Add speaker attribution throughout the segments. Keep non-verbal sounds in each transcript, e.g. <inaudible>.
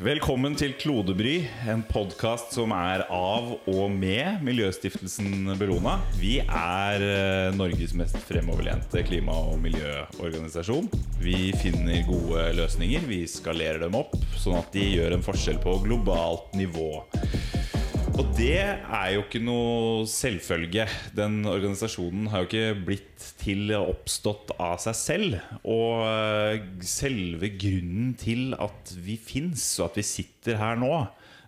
Speaker 1: Velkommen til Klodebry, en podkast som er av og med Miljøstiftelsen Bellona. Vi er eh, Norges mest fremoverlente klima- og miljøorganisasjon. Vi finner gode løsninger, vi skalerer dem opp, sånn at de gjør en forskjell på globalt nivå. Og det er jo ikke noe selvfølge. Den organisasjonen har jo ikke blitt til oppstått av seg selv. Og eh, selve grunnen til at vi fins, og at vi sitter her nå,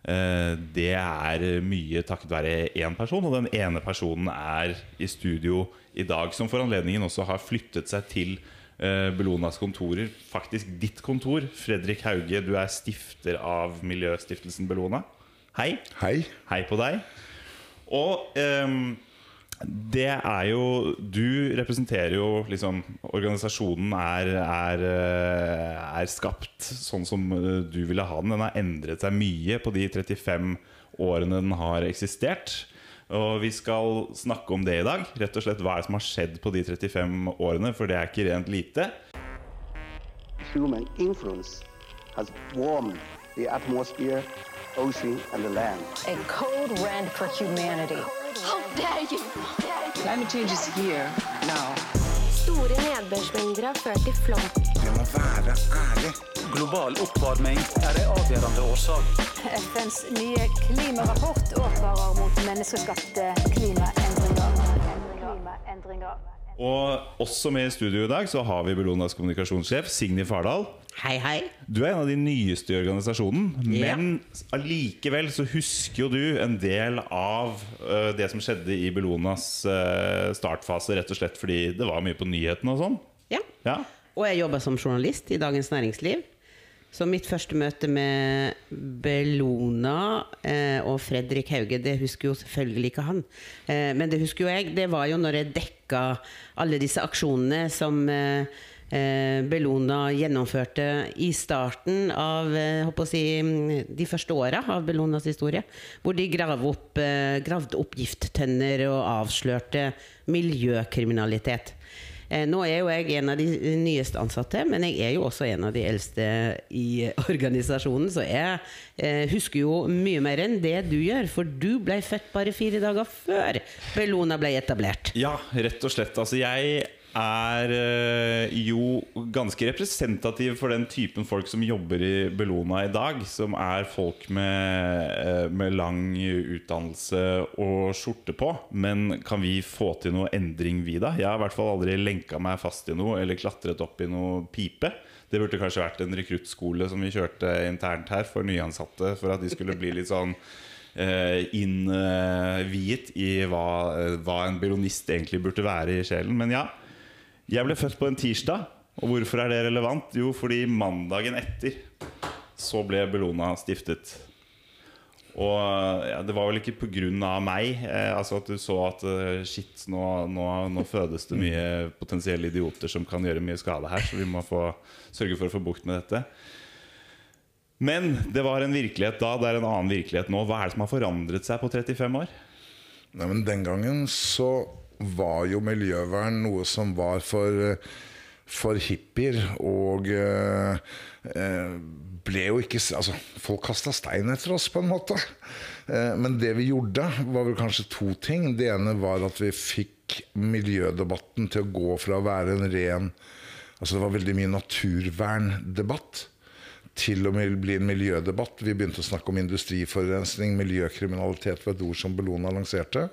Speaker 1: eh, det er mye takket være én person. Og den ene personen er i studio i dag, som for anledningen også har flyttet seg til eh, Bellonas kontorer. Faktisk ditt kontor. Fredrik Hauge, du er stifter av Miljøstiftelsen Bellona. Hei.
Speaker 2: Hei.
Speaker 1: Hei på deg. Og um, det er jo Du representerer jo liksom Organisasjonen er, er, eh, er skapt sånn som eh, du ville ha den. Den har endret seg mye på de 35 årene den har eksistert. Og vi skal snakke om det i dag. Rett og slett Hva er det som har skjedd på de 35 årene? For det er ikke rent lite.
Speaker 3: human influence has warmed the atmosphere, ocean, and the land.
Speaker 4: A code red for humanity.
Speaker 5: How dare you!
Speaker 6: Climate change is here now.
Speaker 5: Store nedbørsmengder har ført til flom.
Speaker 2: Vi må være ærlig.
Speaker 7: Global oppvarming er en avgjørende årsak.
Speaker 4: FNs nye klimarapport advarer mot menneskeskapte klimaendringer. klimaendringer.
Speaker 1: Og også med i studio i dag så har vi Bellonas kommunikasjonssjef Signy Fardal.
Speaker 8: Hei, hei.
Speaker 1: Du er en av de nyeste i organisasjonen,
Speaker 8: Ja.
Speaker 1: men allikevel så husker jo du en del av uh, det som skjedde i Bellonas uh, startfase, rett og slett fordi det var mye på nyhetene og sånn.
Speaker 8: Ja.
Speaker 1: Ja.
Speaker 8: Og jeg jobber som journalist i Dagens Næringsliv. Så mitt første møte med Bellona eh, og Fredrik Hauge, det husker jo selvfølgelig ikke han. Eh, men det husker jo jeg. Det var jo når jeg dekka alle disse aksjonene som eh, eh, Bellona gjennomførte i starten av eh, si, mm, de første åra av Bellonas historie. Hvor de grav opp, eh, gravde opp gifttønner og avslørte miljøkriminalitet. Eh, Nå er jo jeg en av de nyeste ansatte, men jeg er jo også en av de eldste i organisasjonen. Så jeg eh, husker jo mye mer enn det du gjør, for du ble født bare fire dager før Bellona ble etablert.
Speaker 1: ja, rett og slett. Altså, jeg er øh, jo ganske representativ for den typen folk som jobber i Bellona i dag. Som er folk med, øh, med lang utdannelse og skjorte på. Men kan vi få til noe endring, vi da? Jeg har i hvert fall aldri lenka meg fast i noe eller klatret opp i noe pipe. Det burde kanskje vært en rekruttskole som vi kjørte internt her for nyansatte, for at de skulle bli litt sånn eh, innviet i hva, eh, hva en bellonist egentlig burde være i sjelen. Men ja, jeg ble født på en tirsdag. Og hvorfor er det relevant? Jo, fordi mandagen etter så ble Bellona stiftet. Og ja, det var vel ikke pga. meg. Eh, altså At du så at eh, shit, nå, nå, nå fødes det mye potensielle idioter som kan gjøre mye skade her. Så vi må få, sørge for å få bukt med dette. Men det var en virkelighet da, det er en annen virkelighet nå. Hva er det som har forandret seg på 35 år?
Speaker 2: Nei, men Den gangen så var jo miljøvern noe som var for, for hippier. Og eh, eh, ble jo ikke Altså, folk kasta stein etter oss, på en måte. Eh, men det vi gjorde, var vel kanskje to ting. Det ene var at vi fikk miljødebatten til å gå fra å være en ren Altså det var veldig mye naturverndebatt til å bli en miljødebatt. Vi begynte å snakke om industriforurensning, miljøkriminalitet var et ord som Bellona lanserte.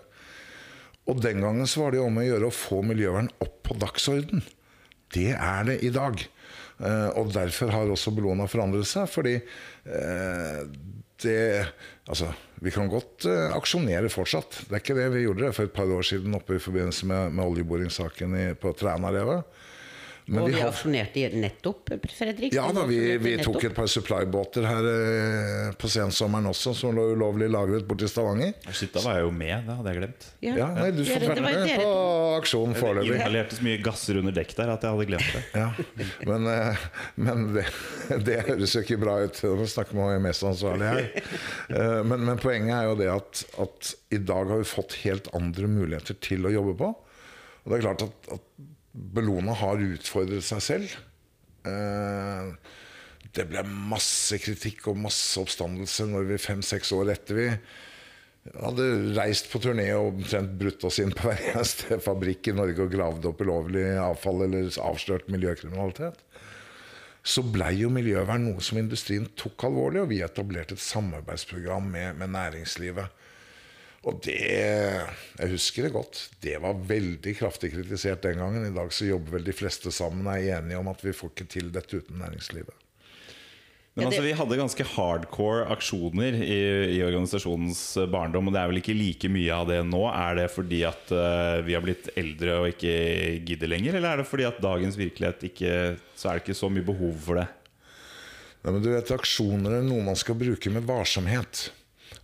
Speaker 2: Og den gangen så var det jo om å gjøre å få miljøvern opp på dagsorden. Det er det i dag. Eh, og derfor har også Bellona forandret seg, fordi eh, det Altså, vi kan godt eh, aksjonere fortsatt. Det er ikke det vi gjorde det for et par år siden oppe i forbindelse med, med oljeboringssaken på Trænarevet. Men
Speaker 8: og
Speaker 2: vi
Speaker 8: vi
Speaker 2: har-
Speaker 8: aksjonerte i nettopp, Fredrik.
Speaker 2: ja da, vi, vi tok et par supply-båter her eh, på sensommeren også, som lå ulovlig lagret borti Stavanger.
Speaker 1: Shit, da var jeg jo med, det hadde jeg glemt.
Speaker 8: Ja.
Speaker 2: Ja, nei, Du får
Speaker 8: det
Speaker 2: med på
Speaker 8: aksjonen
Speaker 2: aksjonen
Speaker 1: Det
Speaker 2: foreløpig.
Speaker 1: inhalerte så mye gasser under dekk der at jeg hadde glemt det.
Speaker 2: Ja, men, eh, men det, det høres jo ikke bra ut. Nå snakker vi med mestansvarlig her. Eh, Men, men poenget er jo det at, at i dag har vi fått helt andre muligheter til å jobbe på. Og det er klart at, at Bellona har utfordret seg selv. Eh, det ble masse kritikk og masse oppstandelse når vi fem-seks år etter vi hadde reist på turné og omtrent brutt oss inn på hver eneste fabrikk i Norge og gravd opp ulovlig avfall eller avslørt miljøkriminalitet. Så blei jo miljøvern noe som industrien tok alvorlig, og vi etablerte et samarbeidsprogram med, med næringslivet. Og det Jeg husker det godt. Det var veldig kraftig kritisert den gangen. I dag så jobber vel de fleste sammen og er enige om at vi får ikke til dette uten næringslivet.
Speaker 1: Men altså, vi hadde ganske hardcore aksjoner i, i organisasjonens barndom, og det er vel ikke like mye av det nå? Er det fordi at uh, vi har blitt eldre og ikke gidder lenger, eller er det fordi at dagens virkelighet ikke Så er det ikke så mye behov for det?
Speaker 2: Nei, men du vet, Aksjoner er noe man skal bruke med varsomhet.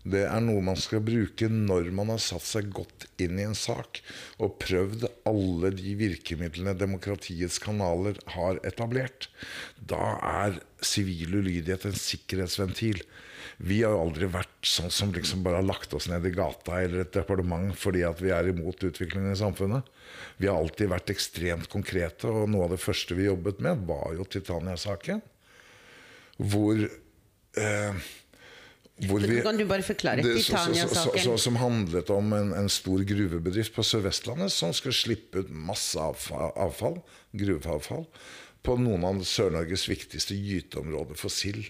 Speaker 2: Det er noe man skal bruke når man har satt seg godt inn i en sak og prøvd alle de virkemidlene demokratiets kanaler har etablert. Da er sivil ulydighet en sikkerhetsventil. Vi har aldri vært sånn som liksom bare har lagt oss ned i gata eller et departement fordi at vi er imot utviklingen i samfunnet. Vi har alltid vært ekstremt konkrete, og noe av det første vi jobbet med, var jo Titania-saken hvor eh, vi,
Speaker 8: Kan du bare forklare Titania-saken?
Speaker 2: Som handlet om en, en stor gruvebedrift på Sør-Vestlandet som skulle slippe ut masse avfall, avfall gruveavfall, på noen av Sør-Norges viktigste gyteområder for sild.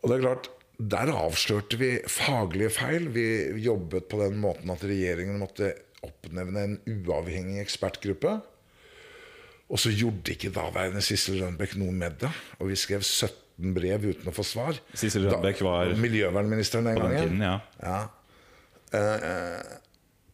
Speaker 2: Og det er klart, Der avslørte vi faglige feil. Vi jobbet på den måten at regjeringen måtte oppnevne en uavhengig ekspertgruppe. Og så gjorde ikke daværende Sissel Rønbeck noe med det. Og vi skrev 17 brev uten å få svar.
Speaker 1: Sissel Rødbeck var
Speaker 2: miljøvernministeren den
Speaker 1: på den
Speaker 2: gangen.
Speaker 1: tiden, ja.
Speaker 2: Ja. Eh, eh,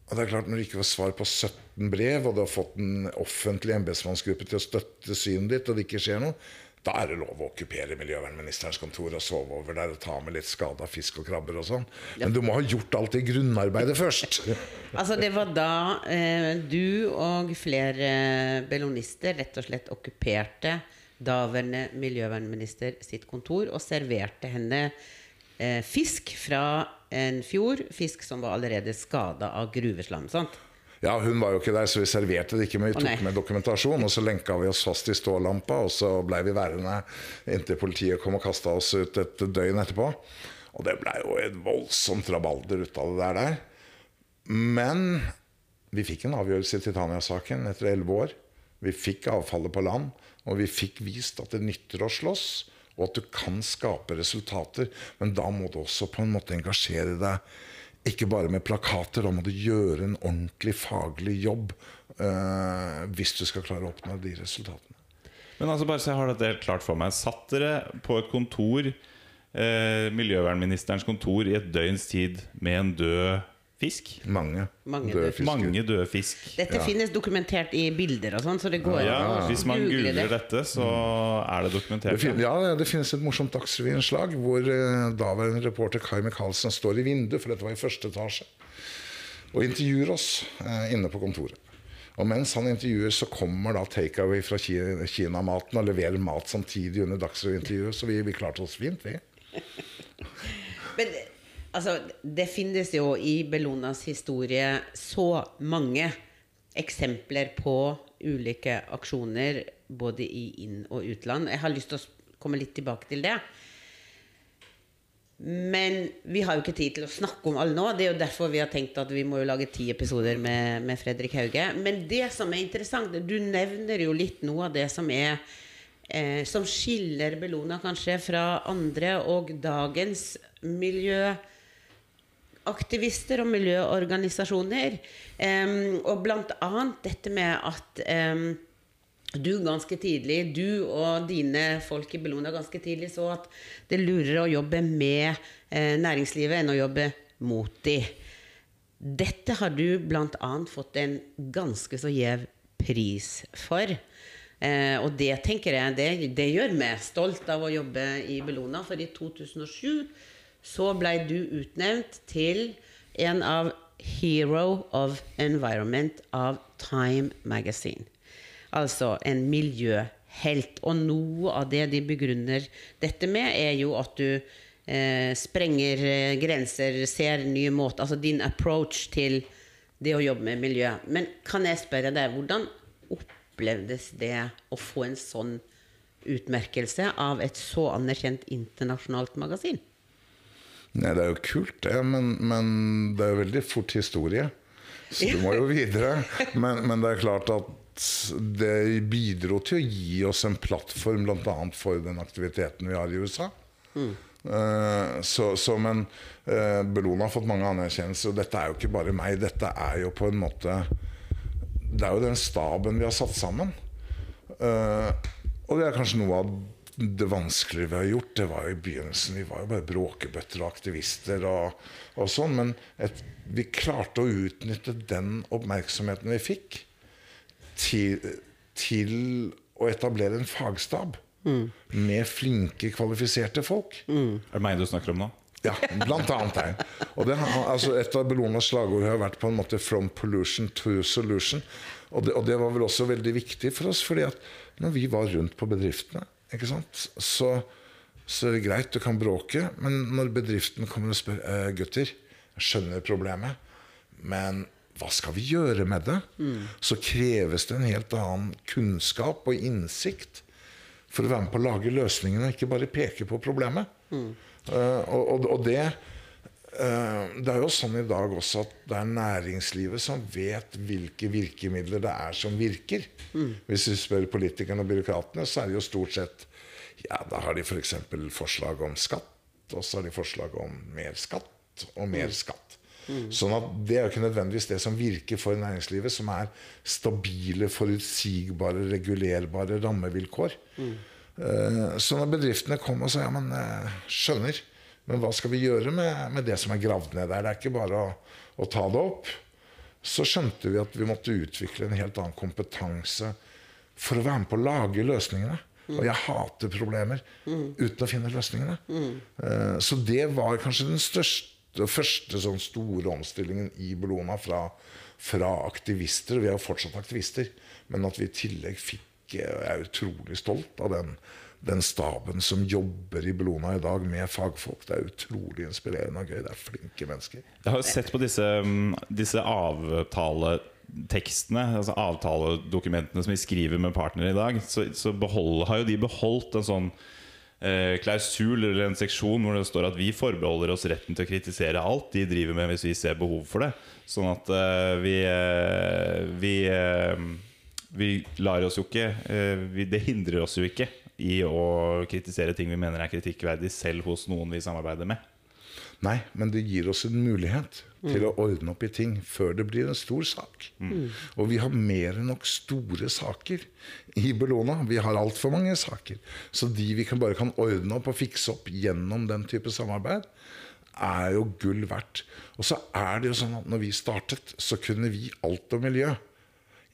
Speaker 2: og det er klart Når du ikke får svar på 17 brev, og du har fått en offentlig embetsmannsgruppe til å støtte synet ditt, og det ikke skjer noe, da er det lov å okkupere miljøvernministerens kontor og sove over der og ta med litt skada fisk og krabber og sånn. Men du må ha gjort alt det grunnarbeidet først. <laughs>
Speaker 8: Altså Det var da eh, du og flere bellonister rett og slett okkuperte daværende miljøvernminister sitt kontor og serverte henne eh, fisk fra en fjord. Fisk som var allerede skada av gruveslam. sant?
Speaker 2: Ja, Hun var jo ikke der, så vi serverte det ikke, men vi tok med dokumentasjon. Og så lenka vi oss fast i stålampa, og så blei vi værende inntil politiet kom og kasta oss ut et døgn etterpå. Og det blei jo et voldsomt rabalder ut av det der. der. Men vi fikk en avgjørelse i Titania-saken etter elleve år. Vi fikk avfallet på land, og vi fikk vist at det nytter å slåss. Og at du kan skape resultater, men da må du også på en måte engasjere deg ikke bare med plakater, da må du gjøre en ordentlig faglig jobb eh, hvis du skal klare å oppnå de resultatene.
Speaker 1: Men altså bare så jeg har dette helt klart for meg Satt dere på et kontor eh, Miljøvernministerens kontor I et døgns tid Med en død fisk
Speaker 2: Mange,
Speaker 8: Mange
Speaker 2: døde fisker.
Speaker 1: Mange døde fisk
Speaker 8: Dette finnes dokumentert i bilder og sånn, så det går
Speaker 1: ja,
Speaker 8: an å
Speaker 1: Hvis man
Speaker 8: google
Speaker 1: googler
Speaker 8: det.
Speaker 1: dette Så er det
Speaker 2: Det,
Speaker 1: dokumentert
Speaker 2: fin ja, det finnes et morsomt dagsrevyinnslag hvor eh, daværende reporter Kai Michaelsen står i vinduet, for dette var i første etasje, og intervjuer oss eh, inne på kontoret. Og mens han intervjuer, så kommer da takeaway fra Ki- Kina-maten og leverer mat samtidig under Dagsrevy-intervjuet, så vi, vi klarte oss fint, vi. <laughs>
Speaker 8: Men altså, det finnes jo i Bellonas historie så mange eksempler på ulike aksjoner både i inn- og utland. Jeg har lyst til å komme litt tilbake til det. Men vi har jo ikke tid til å snakke om alle nå. Det er jo derfor vi har tenkt at vi må jo lage ti episoder med, med Fredrik Hauge. Men det som er interessant, du nevner jo litt noe av det som er eh, Som skiller Bellona kanskje fra andre og dagens miljøaktivister og miljøorganisasjoner. Um, og blant annet dette med at um, du ganske tidlig, du og dine folk i Bellona ganske tidlig så at det er lurere å jobbe med eh, næringslivet enn å jobbe mot de. Dette har du bl.a. fått en ganske så gjev pris for. Eh, og det tenker jeg, det, det gjør meg stolt av å jobbe i Bellona. For i 2007 så blei du utnevnt til en av Hero of Environment av Time Magazine. Altså en miljøhelt. Og noe av det de begrunner dette med, er jo at du eh, sprenger eh, grenser, ser nye måter Altså din approach til det å jobbe med miljø. Men kan jeg spørre deg, hvordan opplevdes det å få en sånn utmerkelse av et så anerkjent internasjonalt magasin?
Speaker 2: Nei, det er jo kult, det, men, men det er jo veldig fort historie. Så du må jo videre. Men, men det er klart at det bidro til å gi oss en plattform bl.a. for den aktiviteten vi har i USA. Eh, så, så, men uh, Bellona har fått mange anerkjennelser, og dette er jo ikke bare meg. Dette er jo på en måte Det er jo den staben vi har satt sammen. Eh, og det er kanskje noe av det vanskelige vi har gjort. Det var jo i begynnelsen Vi var jo bare bråkebøtter og aktivister og, og sånn. Men et, vi klarte å utnytte den oppmerksomheten vi fikk, til, til å etablere en fagstab. Med flinke, kvalifiserte folk.
Speaker 1: Er det meg du snakker om nå?
Speaker 2: Ja, blant annet her. Og det, altså et av Bellonas slagord har vært på en måte 'from pollution to solution'. Og det, og det var vel også veldig viktig for oss, fordi at når vi var rundt på bedriftene, ikke sant, så, så er det greit, du kan bråke, men når bedriften kommer og spør eh, gutter, jeg skjønner problemet, men hva skal vi gjøre med det? Så kreves det en helt annen kunnskap og innsikt for å være med på å lage løsningene, ikke bare peke på problemet. Eh, og, og, og det Det er jo sånn i dag også at det er næringslivet som vet hvilke virkemidler det er som virker. Hvis vi spør politikerne og byråkratene, så er det jo stort sett Ja, da har de f.eks. For forslag om skatt, og så har de forslag om mer skatt og mer skatt. Sånn at Det er jo ikke nødvendigvis det som virker for næringslivet, som er stabile, forutsigbare, regulerbare rammevilkår. Mm. Så når bedriftene kommer og sier ja, men eh, skjønner, men hva skal vi gjøre med, med det som er gravd ned der? Det er ikke bare å, å ta det opp. Så skjønte vi at vi måtte utvikle en helt annen kompetanse for å være med på å lage løsningene. Og jeg hater problemer uten å finne løsningene. Eh, Så det var kanskje den største første sånn store omstillingen i Bellona fra, fra aktivister. Vi er jo fortsatt aktivister, men at vi i tillegg fikk Jeg er utrolig stolt av den, den staben som jobber i Bellona i dag med fagfolk. Det er utrolig inspirerende og gøy. Det er flinke mennesker.
Speaker 1: Jeg har jo sett på disse, mm, disse avtaletekstene, altså avtaledokumentene som vi skriver med partnere i dag. Så, så behold, har jo de beholdt en sånn eh, klausul eller en seksjon hvor det står at vi forbeholder oss retten til å kritisere alt de driver med hvis vi ser behov for det. Sånn at eh, vi, eh, vi, eh, vi lar oss jo ikke eh, Det hindrer oss jo ikke i å kritisere ting vi mener er kritikkverdig, selv hos noen vi samarbeider med.
Speaker 2: Nei, men det gir oss en mulighet til å ordne opp i ting før det blir en stor sak. Og vi har mer enn nok store saker i Bellona. Vi har altfor mange saker. Så de vi kan bare kan ordne opp og fikse opp gjennom den type samarbeid, er jo gull verdt. Og så er det jo sånn at når vi startet, så kunne vi alt om miljø.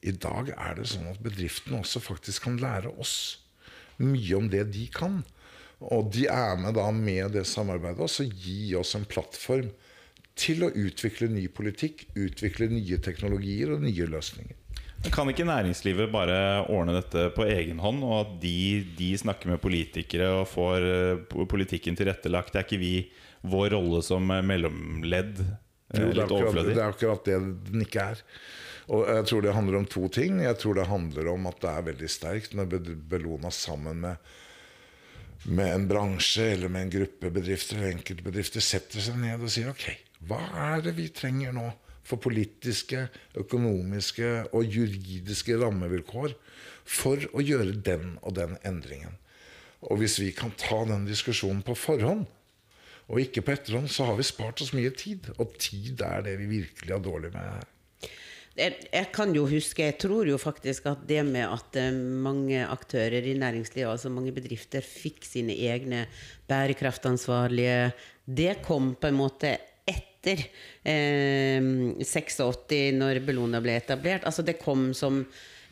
Speaker 2: I dag er det sånn at bedriftene også faktisk kan lære oss mye om det de kan. Og de er med da med det samarbeidet også, gi oss en plattform til å utvikle ny politikk, utvikle nye teknologier og nye løsninger.
Speaker 1: Kan ikke næringslivet bare ordne dette på egen hånd, og at de, de snakker med politikere og får eh, politikken tilrettelagt? Det er ikke vi vår rolle som mellomledd eh,
Speaker 2: Jo, det, er akkurat, det er akkurat det den ikke er. Og jeg tror det handler om to ting. Jeg tror det handler om at det er veldig sterkt når Be- Bellona sammen med, med en bransje eller med en gruppe bedrifter eller enkeltbedrifter setter seg ned og sier ok, hva er det vi trenger nå for politiske, økonomiske og juridiske rammevilkår for å gjøre den og den endringen. Og hvis vi kan ta den diskusjonen på forhånd, og ikke på etterhånd, så har vi spart oss mye tid. Og tid er det vi virkelig har dårlig med her.
Speaker 8: Jeg, jeg kan jo huske, jeg tror jo faktisk at det med at eh, mange aktører i næringslivet, altså mange bedrifter, fikk sine egne bærekraftansvarlige, det kom på en måte etter eh, 86, når Bellona ble etablert. Altså det kom som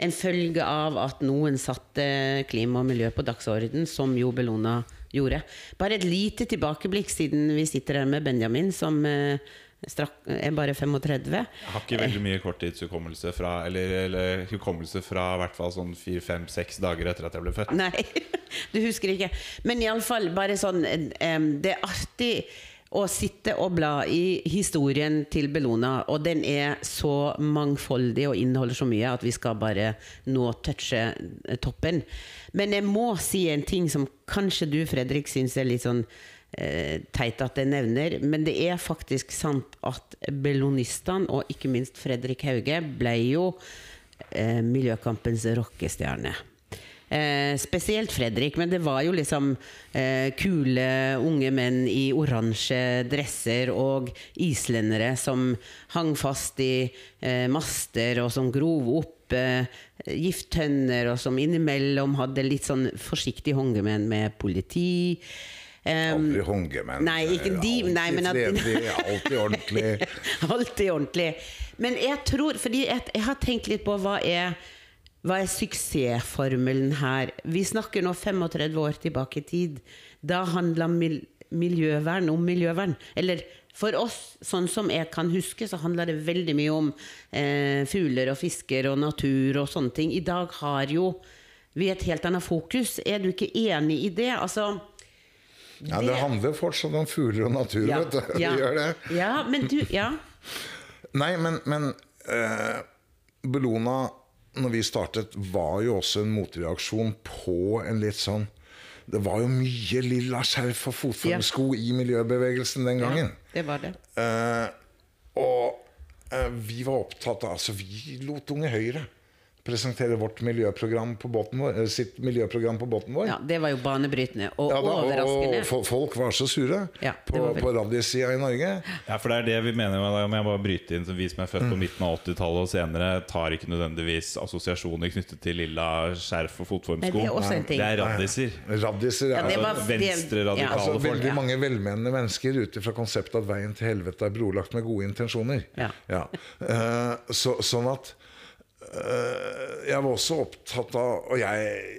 Speaker 8: en følge av at noen satte klima og miljø på dagsorden, som jo Bellona gjorde. Bare et lite tilbakeblikk, siden vi sitter her med Benjamin, som eh, strak, er bare 35.
Speaker 1: Jeg har ikke veldig mye korttidshukommelse fra Eller, eller hukommelse fra hvert fall sånn fire-fem-seks dager etter at jeg ble født.
Speaker 8: Nei, <laughs> du husker ikke. Men iallfall bare sånn Det er artig å sitte og bla i historien til Bellona, og den er så mangfoldig og inneholder så mye at vi skal bare nå touche eh, toppen. Men jeg må si en ting som kanskje du, Fredrik, syns er litt sånn eh, teit at jeg nevner, men det er faktisk sant at bellonistene, og ikke minst Fredrik Hauge, ble jo eh, miljøkampens rockestjerne. Eh, spesielt Fredrik, men det var jo liksom eh, kule unge menn i oransje dresser og islendere som hang fast i eh, master, og som grov opp eh, gifttønner, og som innimellom hadde litt sånn forsiktig håndgemeng med politi. Eh,
Speaker 2: Aldri men
Speaker 8: Nei, ikke de,
Speaker 2: Alltid
Speaker 8: nei, men at-
Speaker 2: fredelig, <laughs> alltid ordentlig. <laughs>
Speaker 8: Alltid ordentlig. Men jeg tror Fordi jeg, jeg har tenkt litt på hva er hva er suksessformelen her? Vi snakker nå 35 år tilbake i tid. Da handla mil miljøvern om miljøvern. Eller for oss, sånn som jeg kan huske, så handla det veldig mye om eh, fugler og fisker og natur og sånne ting. I dag har jo vi et helt annet fokus. Er du ikke enig i det? Altså
Speaker 2: Ja, det handler fortsatt om fugler og natur,
Speaker 8: ja,
Speaker 2: vet du.
Speaker 8: ja,
Speaker 2: Det gjør det.
Speaker 8: Ja, men du Ja.
Speaker 2: Nei, men, men eh, Bellona, når vi startet, var jo også en motreaksjon på en litt sånn Det var jo mye lilla skjerf og fotformsko i miljøbevegelsen den gangen.
Speaker 8: Ja, Det var det.
Speaker 2: Eh, og eh, vi var opptatt av Altså, vi lot Unge Høyre presentere vårt miljøprogram på båten vår, eh, sitt miljøprogram på båten vår.
Speaker 8: Ja, det var jo banebrytende og
Speaker 2: Ja, da,
Speaker 8: overraskende.
Speaker 2: og fo- folk var så sure
Speaker 8: Ja,
Speaker 2: på, på radiosida i Norge.
Speaker 1: Ja, for det er det vi mener med det. Om jeg bare bryter inn som Vi som er født på midten av 80-tallet og senere, tar ikke nødvendigvis assosiasjoner knyttet til lilla skjerf og fotformsko.
Speaker 8: Det.
Speaker 1: Det er radiser.
Speaker 2: Radiser
Speaker 8: Ja, ja
Speaker 1: Altså, Venstre-radikale
Speaker 8: Ja.
Speaker 2: Altså,
Speaker 1: folk.
Speaker 2: veldig mange velmenende mennesker ut ifra konseptet at veien til helvete er brolagt med gode intensjoner.
Speaker 8: Ja.
Speaker 2: Uh, så, sånn at Jeg var også opptatt av Og jeg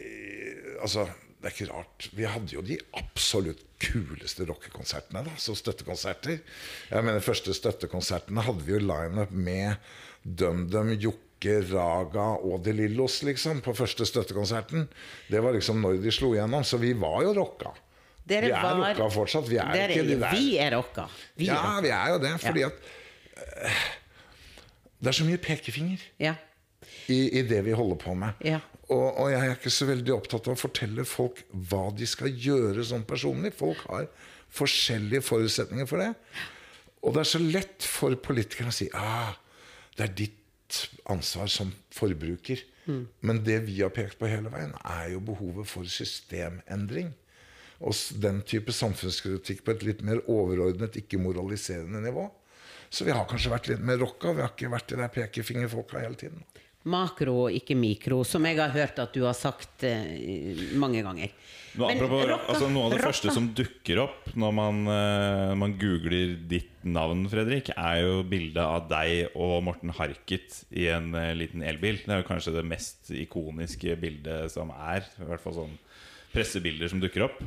Speaker 2: Altså, det er ikke rart. Vi hadde jo de absolutt kuleste rockekonsertene. da, som støttekonserter. Jeg mener Første støttekonsertene hadde vi jo lineup med DumDum, Jokke, Raga og De Lillos, liksom, på første støttekonserten. Det var liksom når de slo igjennom. Så vi var jo rocka.
Speaker 8: Dere
Speaker 2: vi er
Speaker 8: var-
Speaker 2: rocka fortsatt. Vi er
Speaker 8: Dere-
Speaker 2: ikke de der
Speaker 8: Vi er rocka. Vi er
Speaker 2: Ja,
Speaker 8: rocka.
Speaker 2: vi er jo det. Fordi
Speaker 8: Ja.
Speaker 2: at eh, Det er så mye pekefinger
Speaker 8: Ja.
Speaker 2: I, i det vi holder på med.
Speaker 8: Ja.
Speaker 2: Og, og jeg er ikke så veldig opptatt av å fortelle folk hva de skal gjøre sånn personlig. Folk har forskjellige forutsetninger for det. Og det er så lett for politikere å si ah, det er ditt ansvar som forbruker. Men det vi har pekt på hele veien, er jo behovet for systemendring. Og den type samfunnskritikk på et litt mer overordnet, ikke moraliserende nivå. Så vi har kanskje vært litt mer rocka. Vi har ikke vært de der pekefingerfolka hele tiden.
Speaker 8: Makro og ikke mikro, som jeg har hørt at du har sagt eh, mange ganger.
Speaker 1: Nå,
Speaker 8: Men
Speaker 1: apropos,
Speaker 8: rocka-
Speaker 1: altså, noe av det
Speaker 8: rocka-
Speaker 1: første som dukker opp når man, eh, man googler ditt navn, Fredrik, er jo bildet av deg og Morten Harket i en eh, liten elbil. Det er jo kanskje det mest ikoniske bildet som er. I hvert fall sånn pressebilder som dukker opp.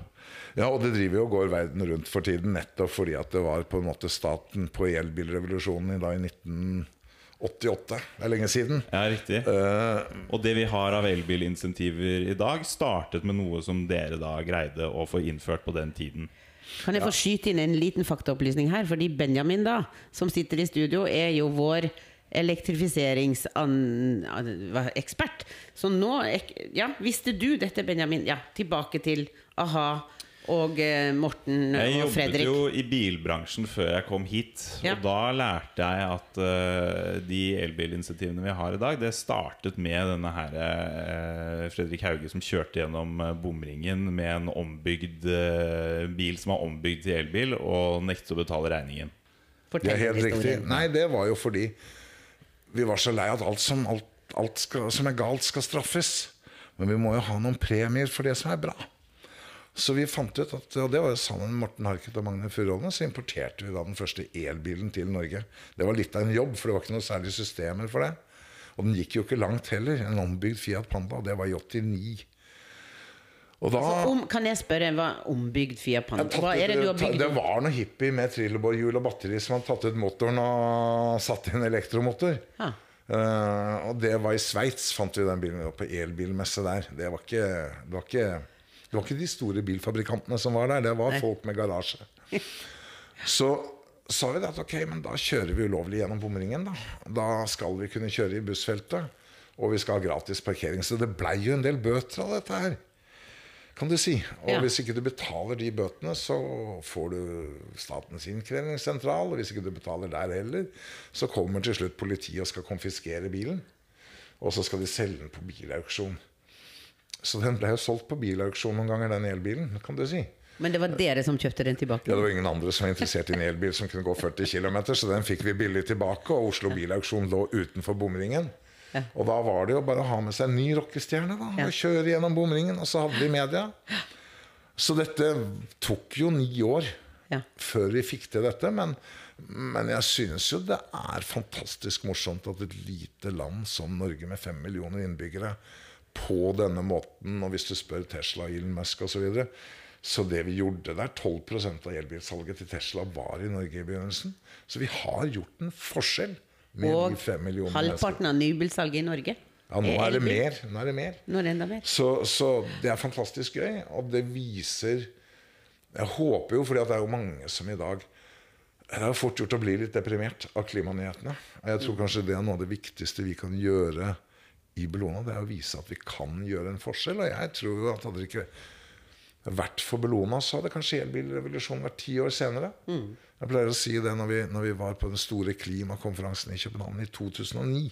Speaker 2: Ja, og det driver jo og går verden rundt for tiden, nettopp fordi at det var på en måte staten på elbilrevolusjonen i da i 1988. Det er lenge siden.
Speaker 1: Ja, riktig. Og det vi har av elbilinsentiver i dag, startet med noe som dere da greide å få innført på den tiden.
Speaker 8: Kan jeg få skyte inn en liten faktaopplysning her? Fordi Benjamin, da, som sitter i studio, er jo vår elektrifiseringsekspert. Så nå ek- Ja, visste du dette, Benjamin? Ja, tilbake til a-ha og eh, Morten
Speaker 1: Jeg
Speaker 8: og
Speaker 1: jobbet jo i bilbransjen før jeg kom hit.
Speaker 8: Ja.
Speaker 1: Og da lærte jeg at uh, de elbilinitiativene vi har i dag, det startet med denne her uh, Fredrik Hauge som kjørte gjennom bomringen med en ombygd uh, bil som var ombygd til elbil, og nektet å betale regningen.
Speaker 2: Det
Speaker 8: Fortell
Speaker 2: er helt riktig. Nei, det var jo fordi vi var så lei at alt som, alt, alt skal, som er galt, skal straffes. Men vi må jo ha noen premier for det som er bra. Så vi fant ut at, og det var jo sammen med Morten Harket og Magne Furuholmen, så importerte vi da den første elbilen til Norge. Det var litt av en jobb, for det var ikke noe særlig systemer for det. Og den gikk jo ikke langt heller. En ombygd Fiat Panda. Det var i 89. Og da
Speaker 8: altså, om, kan jeg spørre, hva ombygd Fiat Panda?
Speaker 2: tatt
Speaker 8: Hva er det du har bygd?
Speaker 2: Det var noe hippie med trillebårhjul og batteri som hadde tatt ut motoren og satt inn elektromotor.
Speaker 8: Ja.
Speaker 2: Eh, og det var i Sveits, fant vi den bilen vi var på elbilmesse der. Det var ikke, det var ikke, det var ikke de store bilfabrikantene som var der, det var
Speaker 8: Nei.
Speaker 2: folk med garasje. Så sa vi at ok, men da kjører vi ulovlig gjennom bomringen. Da Da skal vi kunne kjøre i bussfeltet, og vi skal ha gratis parkering. Så det blei jo en del bøter av dette her. Kan du si. Og
Speaker 8: Ja.
Speaker 2: hvis ikke du betaler de bøtene, så får du Statens innkrevingssentral. Og hvis ikke du betaler der heller, så kommer til slutt politiet og skal konfiskere bilen. Og så skal de selge den på bilauksjon. Så den ble jo solgt på bilauksjon noen ganger, den elbilen, kan du si.
Speaker 8: Men det var dere som kjøpte den tilbake?
Speaker 2: Ja, det var ingen andre som var interessert i en elbil som kunne gå 40 km, så den fikk vi billig tilbake. Og Oslo Bilauksjon lå utenfor bomringen. Og da var det jo bare å ha med seg en ny rockestjerne da, og kjøre gjennom bomringen. Og så hadde vi media. Så dette tok jo ni år før vi fikk til dette. Men, men jeg synes jo det er fantastisk morsomt at et lite land som Norge med fem millioner innbyggere på denne måten, og hvis du spør Tesla, Elon Musk osv. Så, videre, så det vi gjorde der, 12% av elbilsalget til Tesla var i Norge i begynnelsen. Så vi har gjort en forskjell med
Speaker 8: Og halvparten av nybilsalget i Norge?
Speaker 2: Ja, nå er det mer. Nå er det mer.
Speaker 8: Er det enda mer.
Speaker 2: Så, så det er fantastisk gøy, og det viser Jeg håper jo, fordi det er jo mange som i dag Det er fort gjort å bli litt deprimert av klimanyhetene. Og jeg tror kanskje det er noe av det viktigste vi kan gjøre i Bellona. Det er å vise at vi kan gjøre en forskjell. Og jeg tror jo at hadde det ikke vært for Bellona, så hadde kanskje elbilrevolusjonen vært ti år senere. Jeg pleier å si det når vi, når vi var på den store klimakonferansen i København i 2009.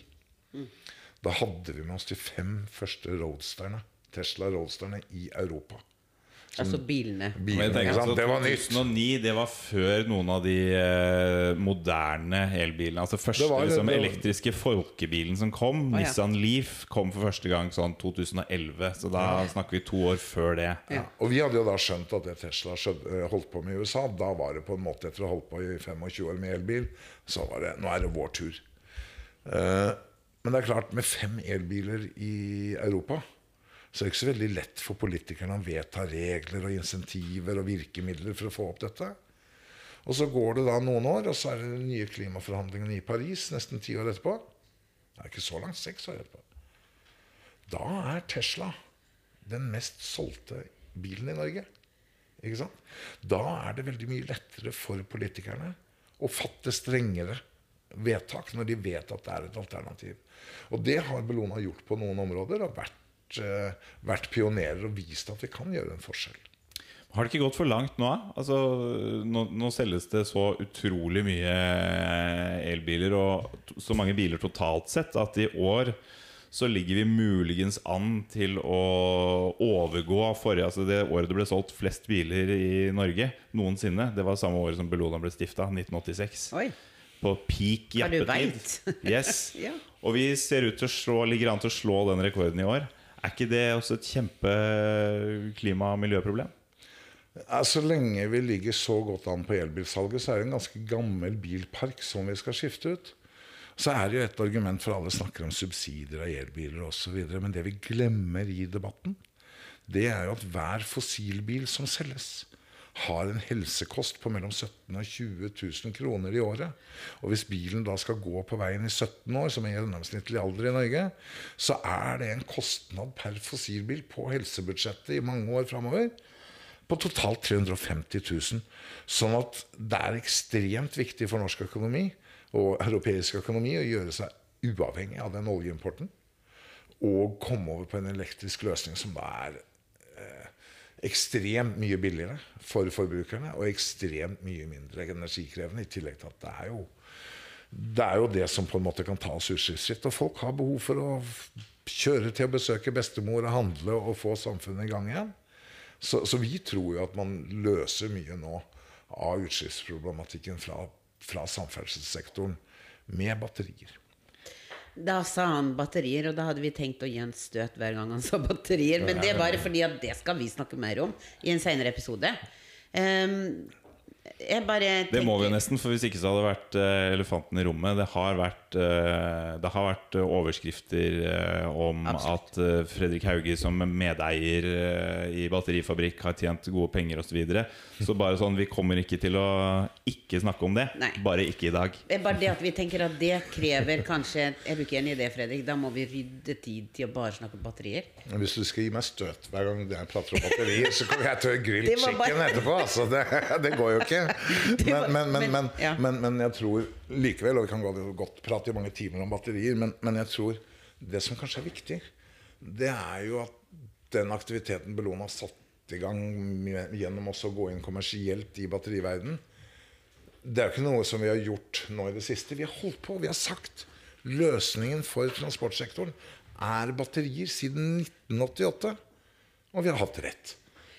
Speaker 2: Da hadde vi med oss de fem første roadsterne, Tesla Roadsterne i Europa.
Speaker 8: Altså bilene.
Speaker 1: Men
Speaker 2: Bilene,
Speaker 1: tenker
Speaker 2: sant?
Speaker 1: altså,
Speaker 2: Det var nytt.
Speaker 1: 2009 det var før noen av de eh, moderne elbilene. Altså første
Speaker 2: Det
Speaker 1: liksom,
Speaker 2: det var-
Speaker 1: elektriske folkebilen som kom,
Speaker 8: ja.
Speaker 1: Nissan Leaf, kom for første gang sånn 2011. Så da snakker vi to år før det.
Speaker 2: Ja. Og vi hadde jo da skjønt at det Tesla eh, holdt på med i USA, da var det på en måte etter å ha holdt på i 25 år med elbil, så var det nå er det vår tur. Uh, men det er klart, med fem elbiler i Europa, så det er ikke så veldig lett for politikerne å vedta regler og insentiver og virkemidler for å få opp dette. Og så går det da noen år, og så er det de nye klimaforhandlingene i Paris nesten ti år etterpå. Det er ikke så langt, seks år etterpå. Da er Tesla den mest solgte bilen i Norge. Ikke sant? Da er det veldig mye lettere for politikerne å fatte strengere vedtak når de vet at det er et alternativ. Og det har Bellona gjort på noen områder, og vært, vært pionerer og vist at vi kan gjøre en forskjell.
Speaker 1: Har det ikke gått for langt nå? Altså, nå, nå selges det så utrolig mye elbiler, og så mange biler totalt sett, at i år så ligger vi muligens an til å overgå forrige Altså det året det ble solgt flest biler i Norge noensinne. Det var samme året som Bellona ble stifta, 1986.
Speaker 8: Oi.
Speaker 1: På peak
Speaker 8: Ja, du
Speaker 1: jappetid. <laughs> Yes.
Speaker 8: Ja.
Speaker 1: Og vi ser ut til å slå, ligger an til å slå den rekorden i år. Er ikke det også et kjempe klima- og miljøproblem?
Speaker 2: Så lenge vi ligger så godt an på elbilsalget, så er det en ganske gammel bilpark som vi skal skifte ut. Så er det jo et argument for alle snakker om subsidier av elbiler osv. Men det vi glemmer i debatten, det er jo at hver fossilbil som selges, har en helsekost på mellom 17 000 og 20 000 kroner i året. Og hvis bilen da skal gå på veien i 17 år, som er gjennomsnittlig alder i Norge, så er det en kostnad per fossilbil på helsebudsjettet i mange år framover på totalt 350 000. Sånn at det er ekstremt viktig for norsk økonomi og europeisk økonomi å gjøre seg uavhengig av den oljeimporten. Og komme over på en elektrisk løsning som da er ekstremt mye billigere for forbrukerne og ekstremt mye mindre energikrevende. I tillegg til at det er jo det er jo det som på en måte kan ta oss utslippsfritt. Og folk har behov for å kjøre til å besøke bestemor og handle og få samfunnet i gang igjen. Så, så vi tror jo at man løser mye nå av utslippsproblematikken fra, fra samferdselssektoren med batterier.
Speaker 8: Da sa han batterier, og da hadde vi tenkt å gi en støt hver gang han sa batterier. Men det er bare fordi at det skal vi snakke mer om i en senere episode. Bare
Speaker 1: Det må vi jo nesten, for hvis ikke så hadde det vært uh, elefanten i rommet. Det har vært, uh, det har vært eh, overskrifter uh, om
Speaker 8: Absolutt.
Speaker 1: at Fredrik Hauge som medeier i batterifabrikk har tjent gode penger osv. Så, videre. så bare sånn, vi kommer ikke til å ikke snakke om det.
Speaker 8: Nei.
Speaker 1: Bare ikke i dag.
Speaker 8: Det er bare det at vi tenker at det krever kanskje Er du ikke enig i det, Fredrik? Da må vi rydde tid til å bare snakke om batterier.
Speaker 2: Hvis du skal gi meg støt hver gang jeg prater om batterier, så kommer jeg til å grille <laughs>
Speaker 8: Det bare-
Speaker 2: chicken etterpå. Altså, det, det går jo ikke.
Speaker 8: Var- <laughs>
Speaker 2: men, men, men,
Speaker 8: men-
Speaker 2: men,
Speaker 8: ja.
Speaker 2: men, jeg tror likevel, og vi kan godt, godt prate i mange timer om batterier, men, men jeg tror det som kanskje er viktig, det er jo at den aktiviteten Bellona har satt i gang gjennom også å gå inn kommersielt i batteriverden, det er jo ikke noe som vi har gjort nå i det siste. Vi har holdt på, vi har sagt løsningen for transportsektoren er batterier siden 1988. Og vi har hatt rett.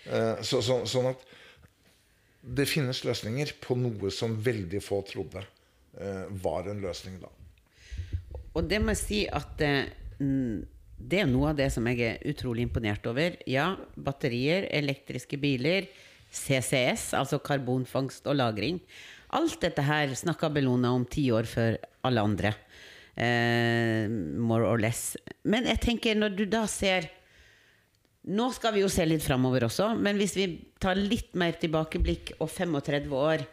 Speaker 2: Eh, Så, så, sånn at det finnes løsninger på noe som veldig få trodde eh, var en løsning da.
Speaker 8: Og det må jeg si at eh, det er noe av det som jeg er utrolig imponert over. Ja, batterier, elektriske biler, CCS, altså karbonfangst og -lagring. Alt dette her snakka Bellona om ti år før alle andre. Eh, more or less. Men jeg tenker, når du da ser Nå skal vi jo se litt framover også, men hvis vi tar litt mer tilbakeblikk og 35 år,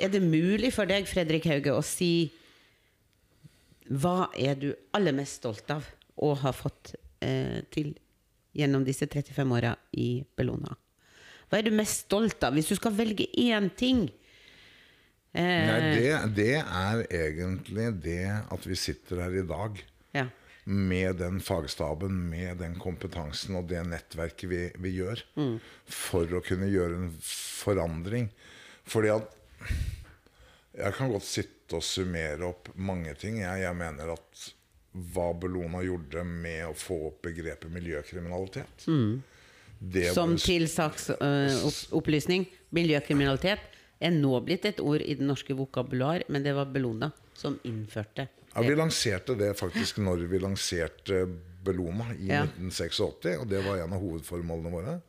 Speaker 8: er det mulig for deg, Fredrik Hauge, å si hva er du aller mest stolt av å ha fått eh, til gjennom disse 35 åra i Bellona? Hva er du mest stolt av, hvis du skal velge én ting? Eh,
Speaker 2: Nei, det, det er egentlig det at vi sitter her i dag
Speaker 8: ja.
Speaker 2: Med den fagstaben, med den kompetansen og det nettverket vi, vi gjør, for å kunne gjøre en forandring. Fordi at Jeg kan godt sitte og summere opp mange ting. Jeg, jeg mener at hva Bellona gjorde med å få opp begrepet miljøkriminalitet det
Speaker 8: Som til saksopplysning, miljøkriminalitet er nå blitt et ord i det norske vokabular, men det var Bellona som innførte
Speaker 2: Ja, Vi lanserte det faktisk når vi lanserte Beloma i
Speaker 8: Ja.
Speaker 2: 1986. Og det var en av hovedformålene våre.